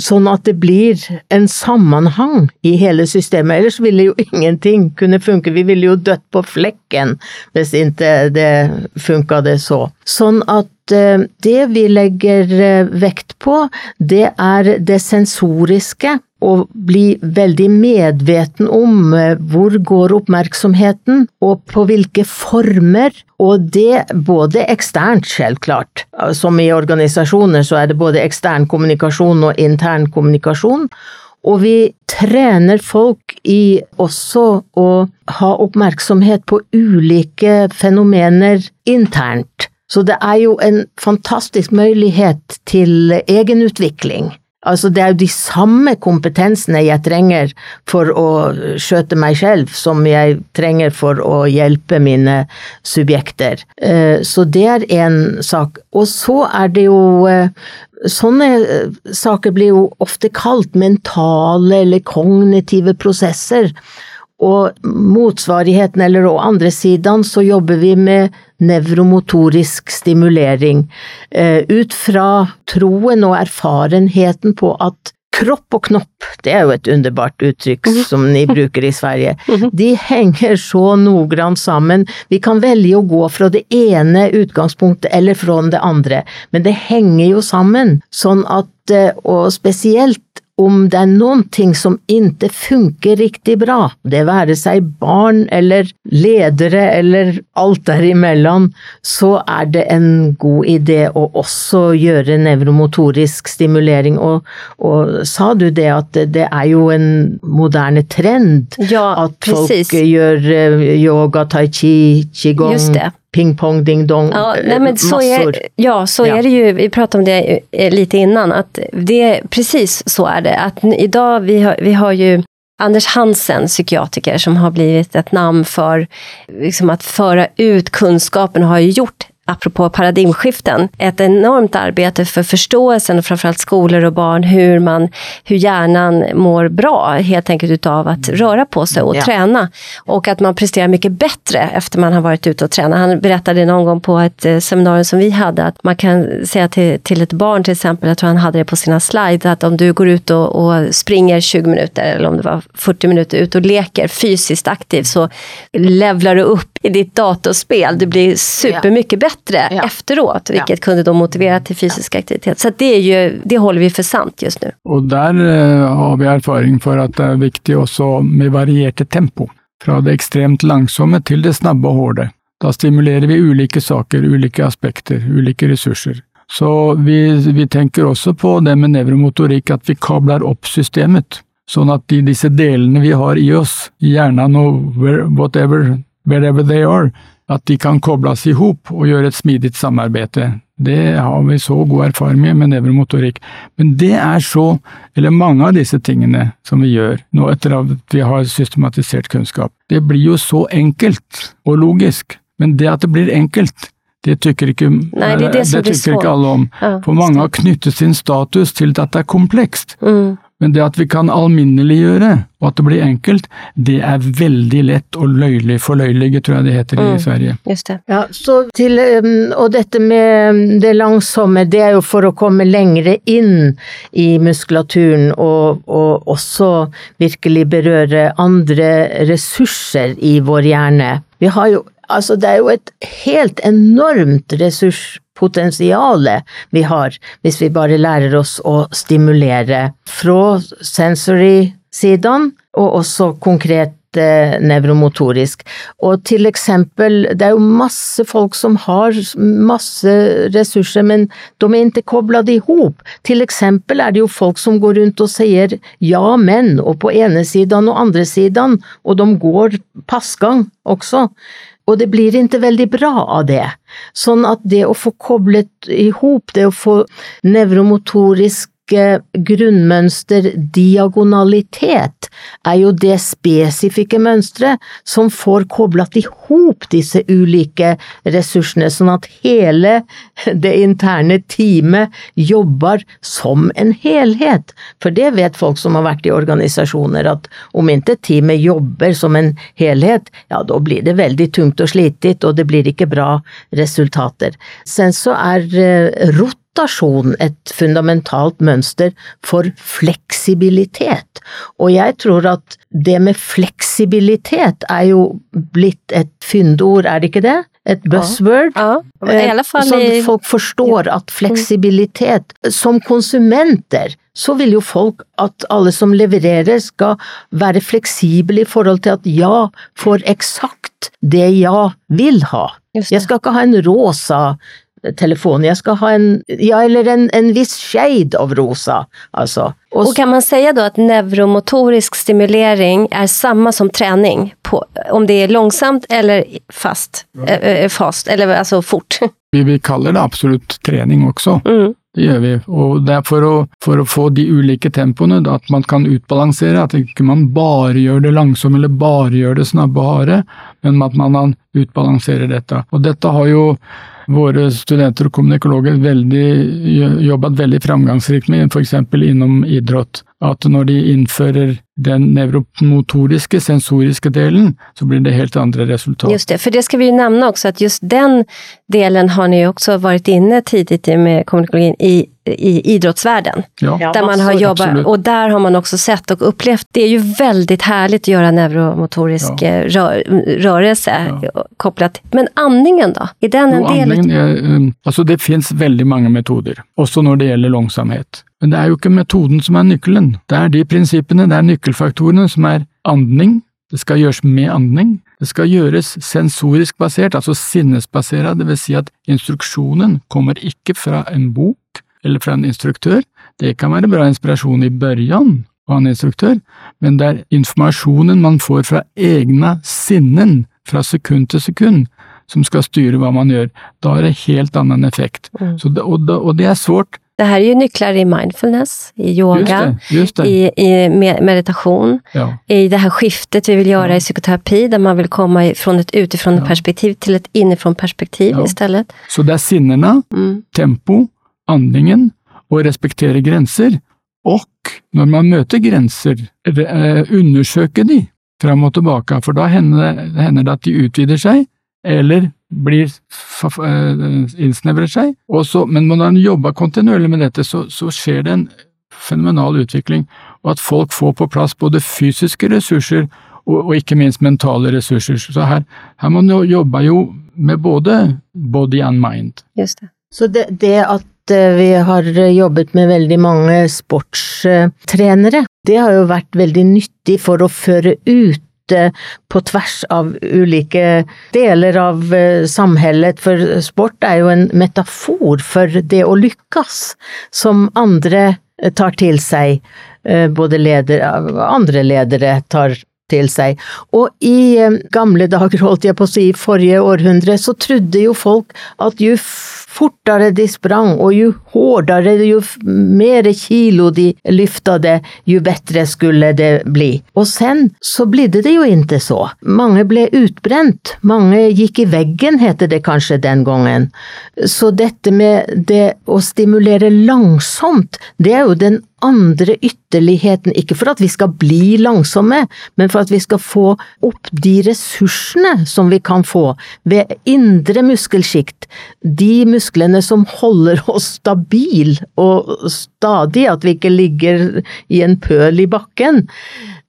S2: sånn at det blir en sammenhang i hele systemet. Ellers ville jo ingenting kunne funke, vi ville jo dødd på flekken hvis ikke det funka det så. Sånn at eh, det vi legger eh, vekt på, det er det sensoriske å bli veldig medveten om eh, hvor går oppmerksomheten, og på hvilke former, og det både eksternt, selvklart, som i organisasjoner så er det både ekstern kommunikasjon og intern kommunikasjon, og vi trener folk i også å ha oppmerksomhet på ulike fenomener internt. Så det er jo en fantastisk mulighet til egenutvikling. Altså, det er jo de samme kompetensene jeg trenger for å skjøte meg selv, som jeg trenger for å hjelpe mine subjekter. Eh, så det er én sak. Og så er det jo eh, Sånne eh, saker blir jo ofte kalt mentale eller kognitive prosesser. Og motsvarigheten, eller å andre siden, så jobber vi med nevromotorisk stimulering. Eh, ut fra troen og erfarenheten på at kropp og knopp, det er jo et underbart uttrykk mhm. som ni bruker i Sverige, mhm. de henger så noggrant sammen. Vi kan velge å gå fra det ene utgangspunktet eller fra det andre, men det henger jo sammen. Sånn at, eh, og spesielt om det er noen ting som ikke funker riktig bra, det være seg barn eller ledere eller alt derimellom, så er det en god idé å også gjøre nevromotorisk stimulering. Og, og sa du det at det er jo en moderne trend
S1: ja,
S2: at folk gjør eh, yoga, tai chi, qigong?
S1: Just det
S2: ping-pong, ding-dong,
S1: ja, nej, men så är, ja, så ja. är det ju. Vi pratade om det eh, lite innan, att det precis så är det. Att idag, vi har, vi har ju Anders Hansen, psykiatriker, som har blivit ett namn för liksom, att föra ut kunskapen och har ju gjort apropå paradigmskiften, ett enormt arbete för förståelsen och framförallt skolor och barn, hur, man, hur hjärnan mår bra helt enkelt utav att röra på sig och ja. träna. Och att man presterar mycket bättre efter man har varit ute och tränat. Han berättade någon gång på ett eh, seminarium som vi hade att man kan säga till, till ett barn till exempel, jag tror han hade det på sina slides, att om du går ut och, och springer 20 minuter eller om det var 40 minuter ut och leker fysiskt aktiv så levlar du upp i ditt datorspel. Du blir supermycket bättre bättre ja. efteråt, vilket ja. kunde då motivera till fysisk aktivitet. Så det, är ju, det håller vi för sant just nu.
S3: Och där uh, har vi erfaring för att det är viktigt också med varierte tempo. Fra det ekstremt langsomme til det snabbe og hårde. Da stimulerer vi ulike saker, ulike aspekter, ulike ressurser. Så vi, vi tenker også på det med nevromotorikk, at vi kabler opp systemet. Sånn at de, disse delene vi har i oss, i hjernen og whatever, wherever they are, at de kan kobles i hop og gjøre et smidig samarbeid. Det har vi så god erfaring med med nevromotorikk. Men det er så, eller mange av disse tingene som vi gjør nå etter at vi har systematisert kunnskap, det blir jo så enkelt og logisk. Men det at det blir enkelt, det tykker ikke,
S1: Nei, det det
S3: det tykker ikke alle om.
S1: Ja,
S3: For mange har knyttet sin status til at det er komplekst.
S1: Mm.
S3: Men det at vi kan alminneliggjøre, og at det blir enkelt, det er veldig lett å løylig forløyelige, tror jeg det heter
S1: Mm.
S3: i Sverige.
S1: Just det.
S2: Ja, så til, um, og dette med det langsomme, det er jo for å komme lengre inn i muskulaturen og, og også virkelig berøre andre ressurser i vår hjerne. Vi har jo, altså det er jo et helt enormt ressurspotensiale vi har, hvis vi bare lærer oss å stimulere fra sensory-sidene, og også konkret eh, nevromotorisk. Og til eksempel, det er jo masse folk som har masse ressurser, men de er ikke koblet ihop. Til eksempel er det jo folk som går rundt og sier ja, men, og på ene siden og andre siden, og de går passgang også. Og det blir ikke veldig bra av det. Sånn at det å få koblet ihop, det å få nevromotorisk grunnmønster diagonalitet er jo det spesifikke mønsteret som får koblet ihop disse ulike ressursene, sånn at hele det interne teamet jobber som en helhet. For det vet folk som har vært i organisasjoner, at om ikke teamet jobber som en helhet, ja da blir det veldig tungt og slitet, og det blir ikke bra resultater. Sen så er eh, rot rotasjon et fundamentalt mønster for fleksibilitet, og jeg tror at det med fleksibilitet er jo blitt et fyndord, er det ikke det? Et buzzword?
S1: Ja, i alla fall
S2: Sånn folk forstår at fleksibilitet Som konsumenter så vil jo folk at alle som levererer skal være fleksible i forhold til at ja får eksakt det ja vil ha. Jeg skal ikke ha en rosa telefon, jeg skal ha en, ja eller en, en viss shade av rosa, altså. Og
S1: Och kan man säga då att neuromotorisk stimulering är samma som träning, på, om det är långsamt eller fast, eh, fast eller alltså fort?
S3: Vi, vi kaller det absolutt trening også.
S1: Mm.
S3: Det gjør vi, og det er for å, for å få de ulike tempoene, da, at man kan utbalansere, at ikke man bare gjør det langsomt eller bare gjør det snabbe og harde, men at man utbalanserer dette. Og dette har jo våre studenter og kommunikologer veldig, jobbet veldig framgangsrikt med, f.eks. innom idrett. At når de innfører den nevromotoriske, sensoriske delen, så blir det helt andre resultat.
S1: Just det, for det skal vi jo nevne også, at just den delen har ni også vært inne tidlig med kommunikologien i, i idrottsvärlden.
S3: Ja.
S1: Där man har jobbat,
S3: absolut.
S1: och där har man också sett och upplevt, det är ju väldigt härligt att göra neuromotorisk
S3: Ja.
S1: eh, rör, rörelse
S3: Ja.
S1: kopplat. Men andningen då? Är den en
S3: Jo,
S1: del?
S3: andningen er, um, altså det finnes veldig mange metoder, også når det gjelder langsomhet. Men det er jo ikke metoden som er nyckeln. Det er de principerna, det er nyckelfaktorerna som er andning, det skal gjøres med andning, det skal gjøres sensorisk basert, altså sinnesbasert, det vil si at instruksjonen kommer ikke fra en bok eller fra en instruktør. Det kan være bra inspirasjon i børjan av en instruktør, men det er informasjonen man får fra egne sinnen, fra sekund til sekund, som skal styre hva man gjør. Da har det helt annen effekt.
S1: Mm.
S3: Så det, og, det, og det er svårt.
S1: Det her er jo nøkler i mindfulness, i
S3: Just
S1: yoga,
S3: det. Just det.
S1: i, i meditasjon, meditation,
S3: Ja.
S1: i det her skiftet vi vil gjøre
S3: Ja.
S1: i psykoterapi, der man vil komme fra et utenfra-perspektiv
S3: Ja.
S1: perspektiv et innenfra-perspektiv
S3: Ja.
S1: istället.
S3: Så det er sinnene,
S1: Mm.
S3: tempo, andningen og respektere grenser. Og når man møter grenser, eh, undersøke de fram og tilbake, for da hender det, at de utvider seg, eller blir eh, innsnevrer seg. Så, men når man jobber kontinuerlig med dette, så, så skjer det en fenomenal utvikling, og at folk får på plass både fysiske ressurser og, og ikke minst mentale ressurser. Så her, her man jo jobbe jo med både body and mind.
S1: Just det.
S2: Så det, det at eh, vi har jobbet med veldig mange sportstrenere, det har jo vært veldig nyttig for å føre ut eh, på tvers av ulike deler av samhellet, samhället, for sport er jo en metafor for det å lykkes, som andre eh, tar til seg, eh, både leder, andre ledere tar til seg. Og i eh, gamle dager, holdt jeg på å si, i forrige århundre, så trodde jo folk at jo fortere de sprang, og jo hårdere, jo mer kilo de lyftade, jo bedre skulle det bli. Og sen så blidde det jo ikke så. Mange ble utbrent, mange gikk i veggen, heter det kanskje den gangen. Så dette med det å stimulere langsomt, det er jo den andre ytterligheten, ikke for at vi skal bli langsomme, men for at vi skal få opp de ressursene som vi kan få ved indre muskelsjikt, de musklene som holder oss stabil og stadig, at vi ikke ligger i en pøl i bakken.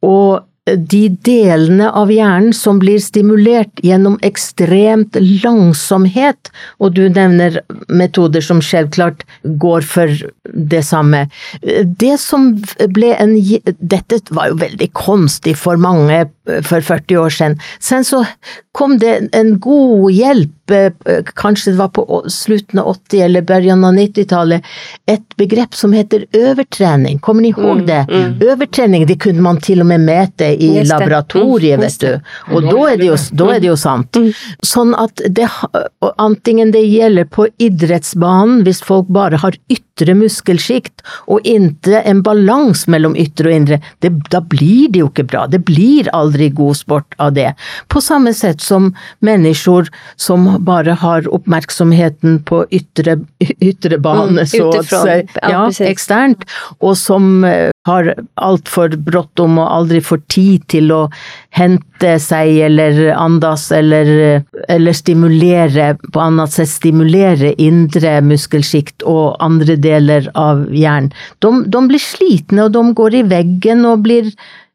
S2: Og de delene av hjernen som blir stimulert gjennom ekstremt langsomhet, og du nevner metoder som selvklart går for det samme. Det som ble en Dette var jo veldig konstig for mange for 40 år siden. Sen så kom det en god hjelp, eh, kanskje det var på slutten av 80- eller begynnelsen av 90-tallet, et begrep som heter overtrening. Kommer ni ihåg mm, det? Mm, mm. Overtrening det kunne man til og med mete i laboratoriet, mm, vet du. Og da er det jo, er det jo sant. Mm. Sånn at det, antingen det gjelder på idrettsbanen, hvis folk bare har ytre muskelsjikt, og ikke en balanse mellom ytre og indre, det, da blir det jo ikke bra. Det blir aldri god sport av det. På samme sett som mennesker som bare har oppmerksomheten på ytre, ytre bane, mm, så å si. Ja, eksternt. Og som eh, har altfor bråttom og aldri får tid til å hente seg eller andas eller, eller stimulere på annet sett stimulere indre muskelsjikt og andre deler av hjernen. De, de blir slitne, og de går i veggen og blir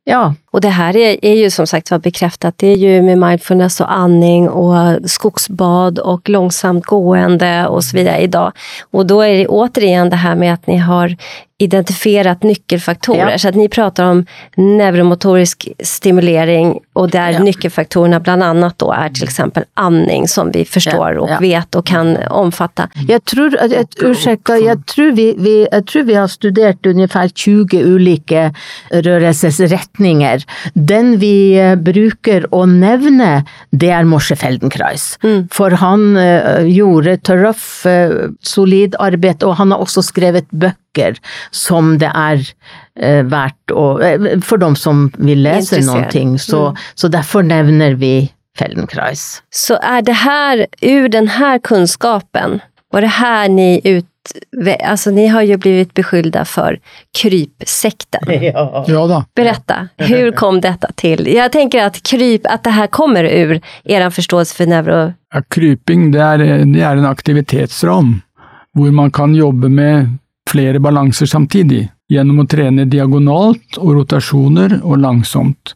S2: ja,
S1: och det här är, är ju som sagt var bekräftat. Det är ju med mindfulness och andning och skogsbad och långsamt gående och så vidare idag. Och då är det återigen det här med att ni har identifierat nyckelfaktorer. Ja. Så att ni pratar om neuromotorisk stimulering och där ja. nyckelfaktorerna bland annat då är till exempel andning som vi förstår ja. och vet och kan omfatta.
S2: Jag tror, jag, ursäkta, jag tror vi, vi, jag tror vi har studerat ungefär 20 olika rørelsesretninger. Den vi eh, bruker å nevne, det er Morse Feldenkrais. Mm. For han uh, gjorde tøff, uh, solid arbeid, og han har også skrevet bøker som det er verdt å For dem som vil lese noen ting. Så, mm. så derfor nevner vi Feldenkrais.
S1: Så er det her, ur den her kunnskapen, var det her ni ut alltså ni har ju blivit beskyllda för krypsekten.
S3: Ja. ja.
S1: Berätta, hur kom detta till? Jag tänker att kryp, att det här kommer ur er förståelse för neuro...
S3: Ja, kryping, det er, det är en aktivitetsram hvor man kan jobbe med flere balanser samtidig, gjennom å trene diagonalt og rotasjoner og langsomt.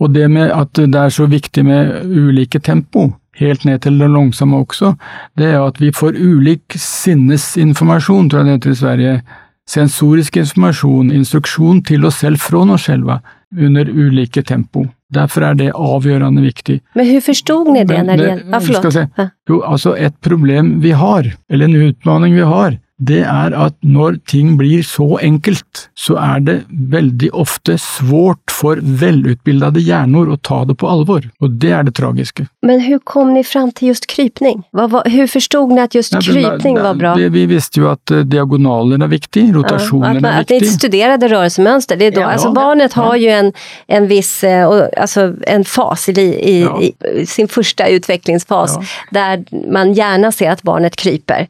S3: Og det med at det er så viktig med ulike tempo, helt ned til det langsomme også, det er at vi får ulik sinnesinformasjon, tror jeg det heter i Sverige. Sensorisk informasjon, instruksjon til oss selv fra oss selv, under ulike tempo. Derfor er det avgjørende viktig.
S1: Men hvordan forsto dere det? når det, det,
S3: ja, Jo, altså et problem vi har, eller en utfordring vi har, det er at når ting blir så enkelt, så er det veldig ofte svårt for velutbildede hjerner å ta det på alvor, og det er det tragiske.
S1: Men hvordan kom dere fram til just krypning? Hvordan forsto dere at just krypning var bra?
S3: Vi, vi, visste jo at diagonalen er viktig, rotasjonen ja,
S1: er viktig. At dere studerte rørelsesmønster, det er da, ja, altså barnet har jo en, en viss, eh, altså en fas i, i, i sin første utviklingsfas, der man gjerne ser at barnet kryper.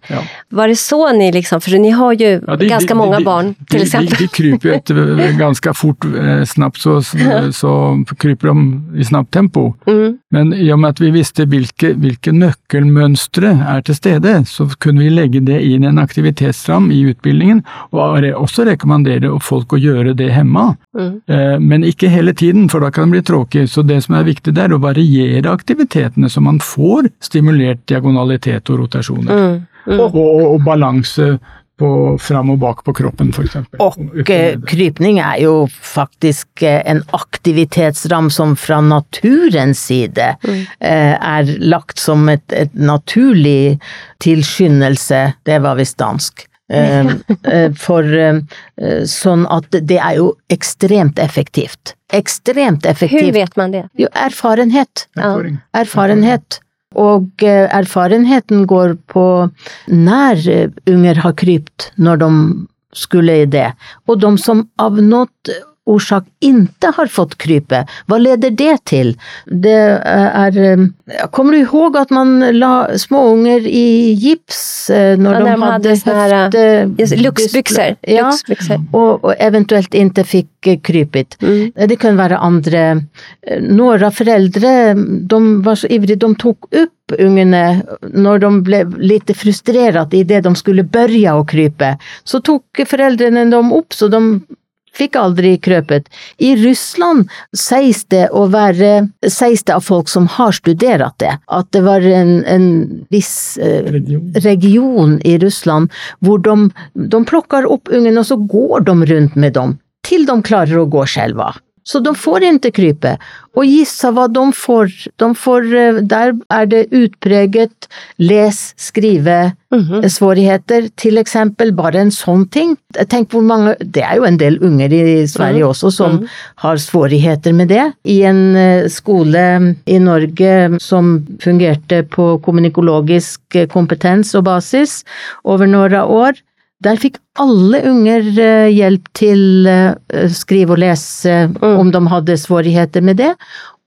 S1: Var det så dere liksom, For ni har jo ja, det, ganska det, barn til eksempel.
S3: De, de kryper jo ganske fort, eh, snabbt så, så kryper de i snabbt tempo. Mm. Men i og med at vi visste hvilke, hvilke nøkkelmønstre er til stede, så kunne vi legge det inn i en aktivitetsram i utbildningen, og også rekommendere folk å gjøre det hjemme. Mm. Eh, men ikke hele tiden, for da kan det bli tråkig. Så det som er viktig, det er å variere aktivitetene, så man får stimulert diagonalitet og rotasjoner. Mm. Mm. Og, og, og balanse på, fram og bak på kroppen, f.eks.
S2: Og krypning er jo faktisk eh, en aktivitetsram som fra naturens side mm. Eh, er lagt som et, et naturlig tilskyndelse, det var visst dansk. Eh, for sånn at det er jo ekstremt effektivt. Ekstremt effektivt.
S1: Hvordan vet man det?
S2: Jo, erfarenhet. Erfaring. Erfarenhet. Og eh, erfarenheten går på når eh, unger har krypt når de skulle i det, og de som av noe orsak ikke har fått krype. Hva leder det til? Det er Kommer du ihåg at man la småunger i gips når
S1: Ja,
S2: de
S1: de
S2: hadde hadde.
S1: Just, luxbyxor.
S2: Ja, og, og eventuelt ikke fikk eh, krypet.
S1: Mm.
S2: Det kan være andre eh, Noen foreldre de var så ivrige, de tok opp ungene når de ble litt frustrert i det de skulle begynne å krype. Så tok foreldrene dem opp, så de fikk aldri krøpet. I Russland sies det å være sies det av folk som har studert det, at det var en, en viss eh, region i Russland hvor de, de plukker opp ungene og så går de rundt med dem til de klarer å gå selv. Så de får ikke krype. Og gissa hva de får? De får eh, der er det utpreget les, skrive,
S1: Mhm.
S2: svårigheter, til eksempel, bare en sånn ting. Tenk hvor mange, det er jo en del unger i Sverige
S1: Mm.
S2: også som
S1: Mm.
S2: har svårigheter med det. I en eh, skole i Norge som fungerte på kommunikologisk kompetens og basis over noen år, der fikk alle unger eh, hjelp til eh, skrive og lese om de hadde svårigheter med det.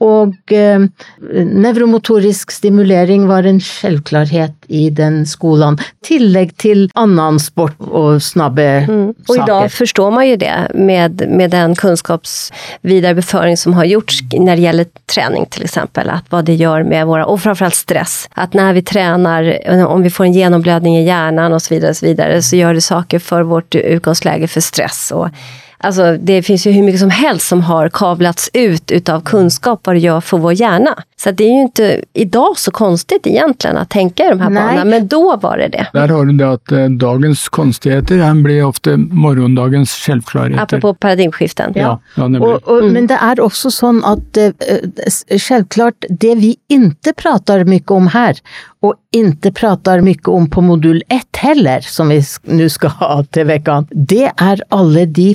S2: Og eh, nevromotorisk stimulering var en selvklarhet i den skolen. Tillegg til annen sport og snabbe
S1: Mm. Og
S2: i
S1: dag forstår man jo det med, med den kunnskapsviderebeføring som har gjorts når det gjelder trening, f.eks. exempel. Att vad det gjør med våre Og framfor alt stress. At når vi trener, om vi får en gjennomblødning i hjernen osv., så videre, så, vidare, så gjør det saker for vårt utgangslege for stress. Och, Alltså, det finns ju hur mycket som helst som har kavlats ut utav kunskap vad det gör för vår hjärna. Så att det är ju inte idag så konstigt egentligen att tänka i de här
S2: Nej.
S1: banorna, men då var det det.
S3: Der har du det at eh, dagens konstigheter han blir ofte morgondagens självklarheter.
S1: Apropå paradigmskiften.
S3: Ja, ja och,
S2: och, mm. Men det er også sånn at eh, självklart, selvklart, det vi ikke prater mye om her, og ikke prater mye om på modul 1 heller, som vi nu nå skal ha til veckan, det er alle de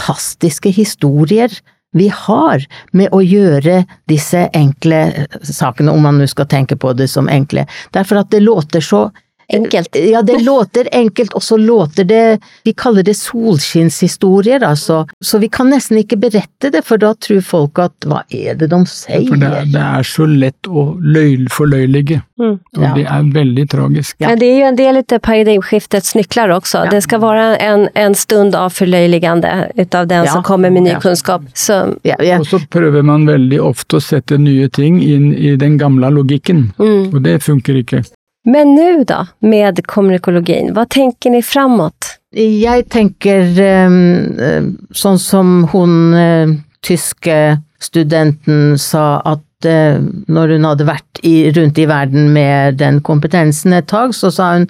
S2: fantastiske historier vi har med å gjøre disse enkle sakene, om man nå skal tenke på det som enkle. Derfor at det låter så
S1: Enkelt.
S2: ja, det låter enkelt, og så låter det Vi kaller det solskinnshistorier, altså. Så vi kan nesten ikke berette det, for da tror folk at hva er det de sier?
S3: For det er, det er så lett å løy, forløyelige,
S1: Mm.
S3: og
S2: Ja.
S3: det er veldig tragisk.
S2: Ja.
S1: Men det er jo en del av paradigmeskiftets nøkler også. Ja. Det skal være en, en stund av förlöjligande utav den
S2: Ja.
S1: som kommer med ny kunnskap. Så,
S2: Ja, ja.
S3: Og så prøver man veldig ofte å sette nye ting inn i den gamle logikken,
S1: mm.
S3: og det funker ikke.
S1: Men nå, da, med kommunikologien, hva tenker ni framåt?
S2: Jeg tenker ehm, eh, sånn som hun eh, tyske studenten sa at eh, når hun hadde vært i, rundt i verden med den kompetensen et tak, så sa hun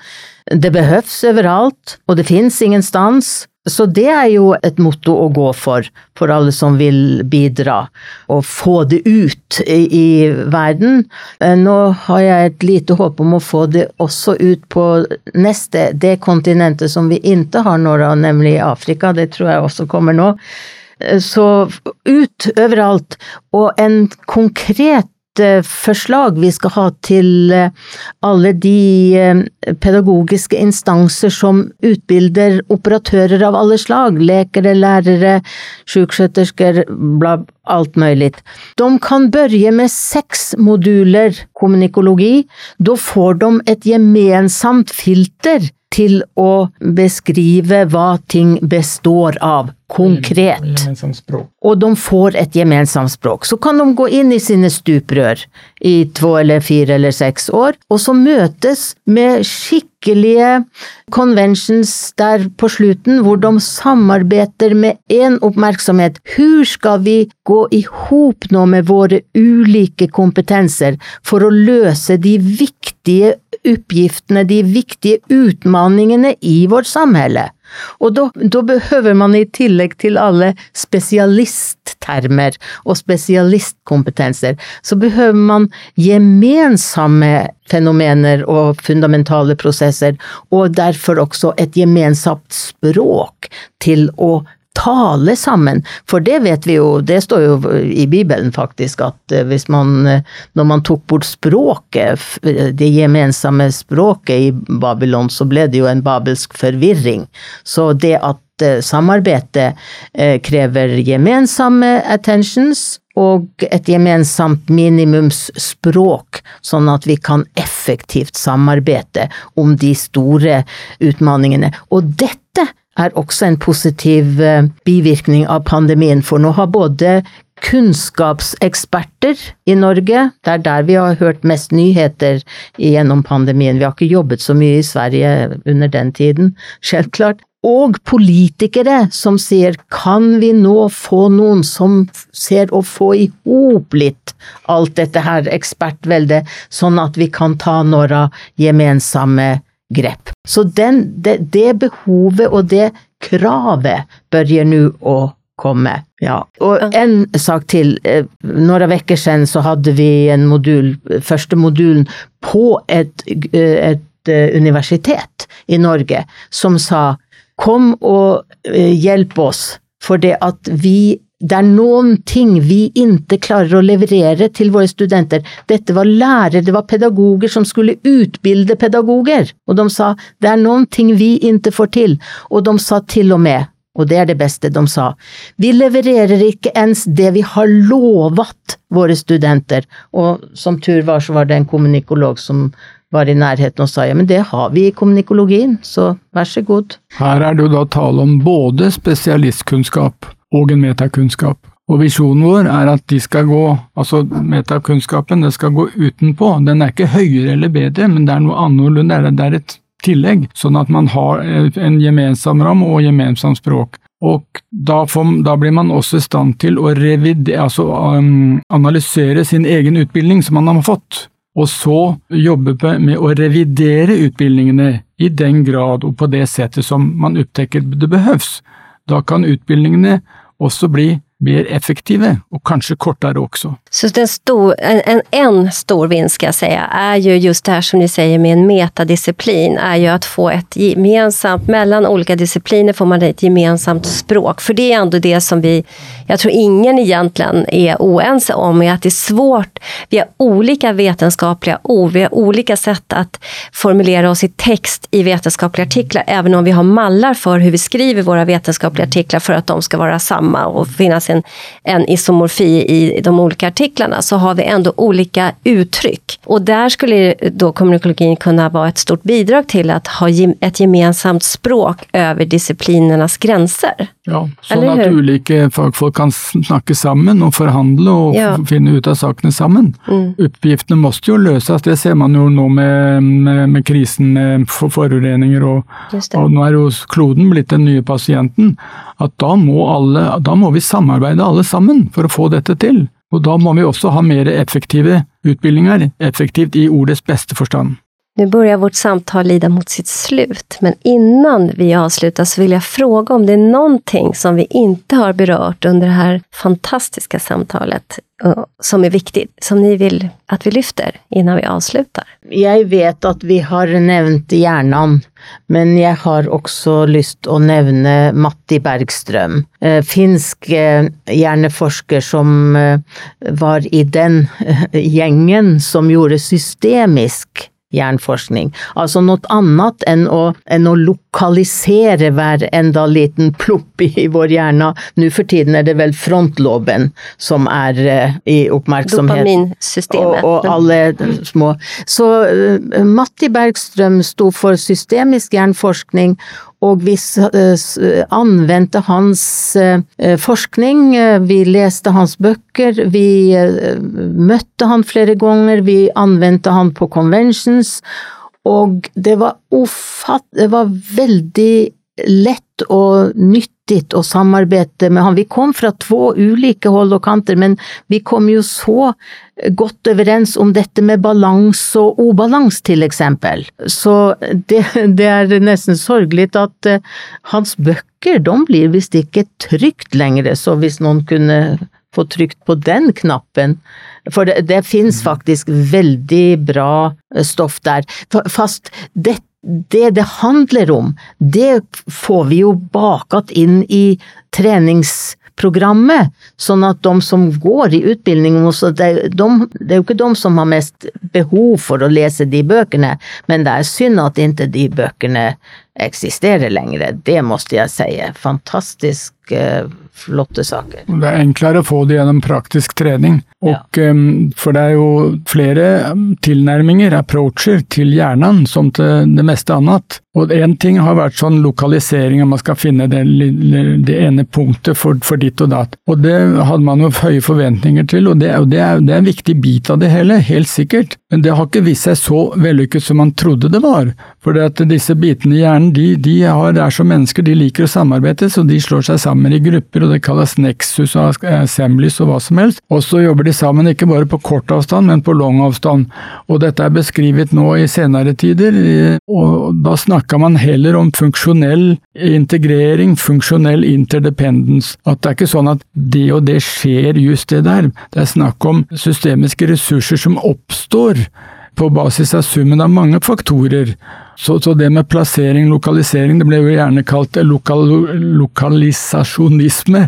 S2: det behøves overalt, og det fins ingenstans. Så det er jo et motto å gå for, for alle som vil bidra, og få det ut i, i verden. Eh, Nå har jeg et lite håp om å få det også ut på neste, det kontinentet som vi ikke har nå, nemlig Afrika, det tror jeg også kommer nå. Eh, Så ut overalt, og en konkret eh, forslag vi skal ha til eh, alle de eh, pedagogiske instanser som utbilder operatører av alle slag, lekere, lærere, sjukskötersker, bla, alt mulig. De kan børje med seks moduler kommunikologi. Da får de et gemensamt filter til å beskrive hva ting består av, konkret og de får et gemensamt språk. Så kan de gå inn i sine stuprør i to eller fire eller seks år, og så møtes med skikkelige conventions der på slutten, hvor de samarbeider med én oppmerksomhet. Hvor skal vi gå i hop nå med våre ulike kompetenser for å løse de viktige oppgiftene, de viktige utfordringene i vårt samfunn? Og da behøver man i tillegg til alle spesialisttermer og spesialistkompetenser, så behøver man gemensamme fenomener og fundamentale prosesser, og derfor også et gemensamt språk til å tale sammen. For det vet vi jo, det står jo i Bibelen faktisk, at eh, hvis man, eh, når man tok bort språket, det gemensamme språket i Babylon, så ble det jo en babelsk forvirring. Så det at samarbeidet krever gemensamme attentions, og et gemensamt minimumsspråk, sånn at vi kan effektivt samarbeide om de store utfordringene. Og dette er også en positiv eh, bivirkning av pandemien, for nå har både kunnskapseksperter i Norge, det er der vi har hørt mest nyheter gjennom pandemien, vi har ikke jobbet så mye i Sverige under den tiden, selvklart, og politikere som sier kan vi nå få noen som ser å få i hop litt alt dette her ekspertveldet, sånn at vi kan ta noen gemensamme grep. Så den, det, det, behovet og det kravet begynner nå å komme. Ja. Og en sak til. Eh, noen uker siden så hadde vi en modul, første modulen på et, eh, et eh, universitet i Norge som sa kom og hjelp oss, for det at vi det er noen ting vi ikke klarer å leverere til våre studenter. Dette var lærere, det var pedagoger som skulle utbilde pedagoger, og de sa det er noen ting vi ikke får til, og de sa til og med, og det er det beste, de sa, vi levererer ikke ens det vi har lovet våre studenter, og som tur var så var det en kommunikolog som var i nærheten og sa ja, men det har vi i kommunikologien, så vær så god.
S3: Her er det jo da tale om både spesialistkunnskap og en metakunnskap. Og visjonen vår er at de skal gå, altså metakunnskapen, det skal gå utenpå. Den er ikke høyere eller bedre, men det er noe annerledes, det er et tillegg, sånn at man har en gemensam ram og gemensam språk. Og da, får, da, blir man også i stand til å revidere, altså um, analysere sin egen utbildning som man har fått, og så jobbe med å revidere utbildningene i den grad og på det settet som man opptekker det behøves. Da kan utbildningene også bli mer effektive, og kanskje kortere også.
S1: Så stor, en, en, en, stor vinst ska jag säga är ju just det här som ni säger med en metadisciplin, är ju att få ett gemensamt, mellan olika discipliner får man ett gemensamt språk. För det är ändå det som vi, jag tror ingen egentligen är oense om, är att det är svårt, vi har olika vetenskapliga ord, vi har olika sätt att formulera oss i text i vetenskapliga artiklar, även om vi har mallar för hur vi skriver våra vetenskapliga artiklar för att de ska vara samma och finnas en, en isomorfi i de olika artiklarna så har vi ändå olika uttryck. Och där skulle då kommunikologin kunna vara ett stort bidrag till att ha ett gemensamt språk över disciplinernas gränser.
S3: Ja, sånn at ulike fagfolk kan snakke sammen og forhandle og ja. finne ut av sakene sammen. Mm. Oppgiftene måtte jo løses, det ser man jo nå med, med, med krisen med forurensninger og, og nå er jo kloden blitt den nye pasienten. At da må, alle, da må vi samarbeide alle sammen for å få dette til. Og da må vi også ha mer effektive utbildninger, effektivt i ordets beste forstand.
S1: Nu börjar vårt samtal lida mot sitt slut, men innan vi avslutar så vill jag fråga om det är någonting som vi inte har berört under det här fantastiska samtalet eh, som är viktigt, som ni vill att vi lyfter innan vi avslutar?
S2: Jag vet att vi har nämnt hjärnan, men jag har också lust att nämna Matti Bergström, eh, finsk eh, som var i den gängen som gjorde systemisk hjerneforskning. Altså noe annet enn å, enn å lokalisere hver enda liten plopp i vår hjerne. Nå for tiden er det vel frontloben som er uh, i oppmerksomhet.
S1: Dopaminsystemet.
S2: Og, og alle små. Så uh, Matti Bergstrøm sto for systemisk hjerneforskning, og vi eh, anvendte hans eh, forskning, vi leste hans bøker, vi eh, møtte han flere ganger, vi anvendte han på conventions, og det var ufatt... Det var veldig lett og nyttig å samarbeide med han. Vi kom fra to ulike hold og kanter, men vi kom jo så godt overens om dette med balanse og ubalanse, til eksempel. Så det, det, er nesten sorgelig at uh, hans bøker, de blir visst ikke trygt lenger, så hvis noen kunne få trykt på den knappen, for det, det finnes faktisk veldig bra stoff der. Fast dette det det handler om, det får vi jo bakat inn i treningsprogrammet, sånn at de som går i utbildning det, de, det er jo ikke de som har mest behov for å lese de bøkene, men det er synd at ikke de bøkene eksisterer lenger. Det måtte jeg si. Fantastisk uh, flotte saker.
S3: Det er enklere å få det gjennom praktisk trening. Og, ja. um, for det er jo flere tilnærminger, approacher, til hjernen som til det meste annet. Og én ting har vært sånn lokalisering, at man skal finne det, det ene punktet for, for, ditt og datt. Og det hadde man jo høye forventninger til, og det, og det, er, det er en viktig bit av det hele, helt sikkert. Men det har ikke vist seg så vellykket som man trodde det var. For disse bitene i hjernen de, de har, er som mennesker, de liker å samarbeide, så de slår seg sammen i grupper, og det kalles nexus og assemblies og hva som helst. Og så jobber de sammen ikke bare på kort avstand, men på lang avstand. Og dette er beskrevet nå i senere tider, og da snakka man heller om funksjonell integrering, funksjonell interdependence. At det er ikke sånn at det og det skjer just det der. Det er snakk om systemiske ressurser som oppstår på basis av summen av mange faktorer. Så, så, det med plassering, lokalisering, det ble jo gjerne kalt lokal, lokalisasjonisme.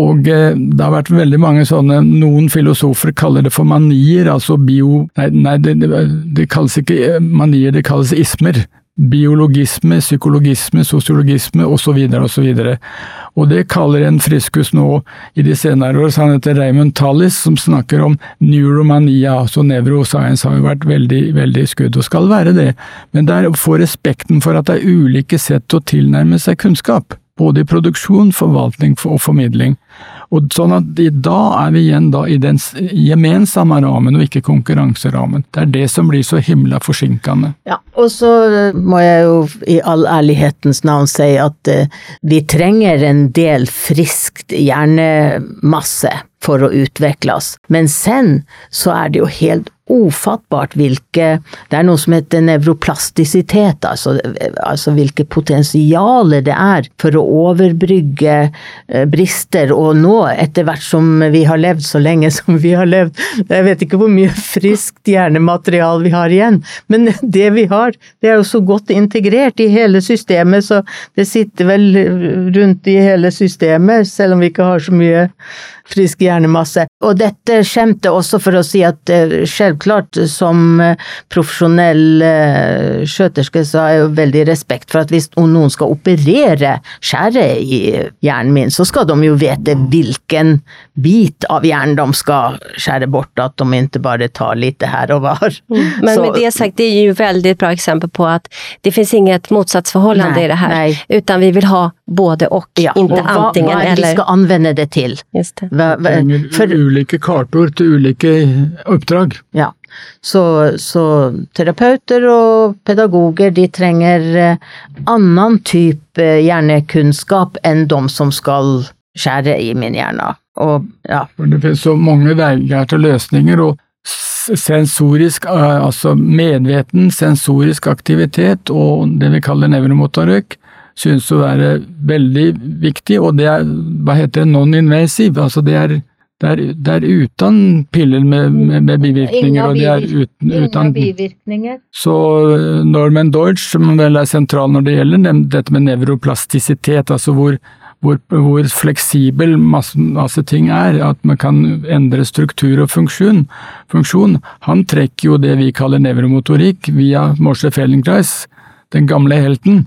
S3: Og eh, det har vært veldig mange sånne, noen filosofer kaller det for manier, altså bio... Nei, nei det, det, det kalles ikke eh, manier, det kalles ismer biologisme, psykologisme, sosiologisme osv. osv. Og og det kaller en friskus nå i de senere år, han heter Raymond Tallis, som snakker om neuromania, altså nevroscience har jo vært veldig, veldig skudd, og skal være det. Men det er å få respekten for at det er ulike sett å tilnærme seg kunnskap. Både i produksjon, forvaltning og formidling. Og sånn at Da er vi igjen da i den gemensamme rammen, og ikke konkurranserammen. Det er det som blir så himla forsinkende.
S2: Ja, og så eh, må jeg jo i all ærlighetens navn si at uh, vi trenger en del friskt hjernemasse for å utvikle oss. Men sen så er det jo helt ufattbart hvilke Det er noe som heter nevroplastisitet, altså, altså hvilke potensialer det er for å overbrygge eh, brister. Og nå, etter hvert som vi har levd så lenge som vi har levd, jeg vet ikke hvor mye friskt hjernematerial vi har igjen, men det vi har, det er jo så godt integrert i hele systemet, så det sitter vel rundt i hele systemet, selv om vi ikke har så mye frisk hjernemasse. Og dette skjemte også for å si at uh, selvklart som uh, profesjonell uh, skjøterske så har jeg jo veldig respekt for at hvis noen skal operere skjæret i hjernen min, så skal de jo vite hvilken bit av hjernen de skal skjære bort, at de ikke bare tar litt her og var.
S1: Mm. Men så, med det sagt, det er jo veldig bra eksempel på at det finnes inget motsatsforhold i det her, nei. utan vi vil ha både og, ja, ikke antingen
S2: eller. Hva er det vi skal anvende det til?
S3: Just det. Hva, hva, for, ulike kartord til ulike oppdrag.
S2: Ja, så, så, terapeuter og pedagoger de trenger eh, annen type hjernekunnskap enn de som skal skjære i min hjerne. Og, ja.
S3: Det finnes så mange veier til løsninger, og sensorisk, eh, altså medveten sensorisk aktivitet og det vi kaller nevromotorøk, synes å være veldig viktig, og det er hva heter det, non-invasive, altså det er, det er, det er uten piller med, med, med bivirkninger. og de er uten, uten bivirkninger. Så eh, Norman Deutsch, som vel er sentral når det gjelder dette med nevroplastisitet, altså hvor, hvor, hvor fleksibel masse, masse, ting er, at man kan endre struktur og funksjon. funksjon. Han trekker jo det vi kaller nevromotorikk via Morse Fellenkreis, den gamle helten.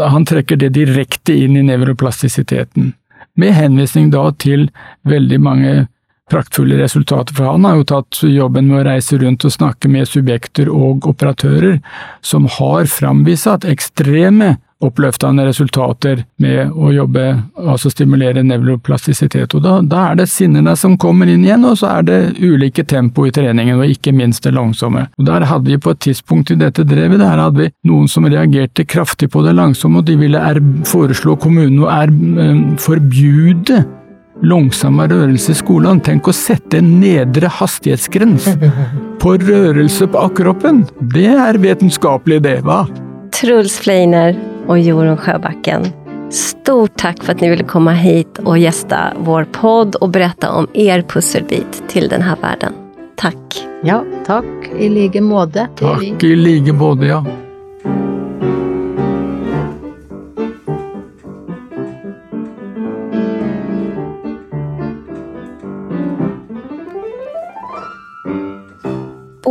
S3: Han trekker det direkte inn i nevroplastisiteten, med henvisning da til veldig mange praktfulle resultater, for han har jo tatt jobben med å reise rundt og snakke med subjekter og operatører som har framvist ekstreme oppløftende resultater med å jobbe, altså stimulere nevroplastisitet. Og da, da, er det sinnene som kommer inn igjen, og så er det ulike tempo i treningen, og ikke minst det langsomme. Og Der hadde vi på et tidspunkt i dette drevet, der hadde vi noen som reagerte kraftig på det langsomme, og de ville er, foreslå kommunen å er, um, forbjude langsomme rørelse i skolen. Tenk å sette en nedre hastighetsgrense på rørelse på kroppen! Det er vitenskapelig, det, hva?
S1: Truls Fleiner, och Jorun Sjöbacken. Stort tack för att ni ville komma hit och gästa vår podd och berätta om er pusselbit till den här världen. Tack!
S2: Ja, tack i like måte.
S3: Tack i like måte, ja.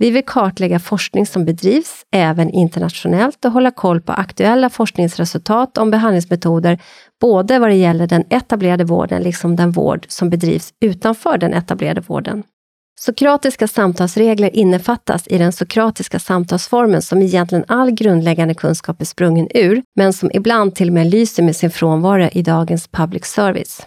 S1: Vi vill kartlägga forskning som bedrivs, även internationellt, och hålla koll på aktuella forskningsresultat om behandlingsmetoder, både vad det gäller den etablerade vården liksom den vård som bedrivs utanför den etablerade vården. Sokratiska samtalsregler innefattas i den sokratiska samtalsformen som egentligen all grundläggande kunskap är sprungen ur, men som ibland till och med lyser med sin frånvaro i dagens public service.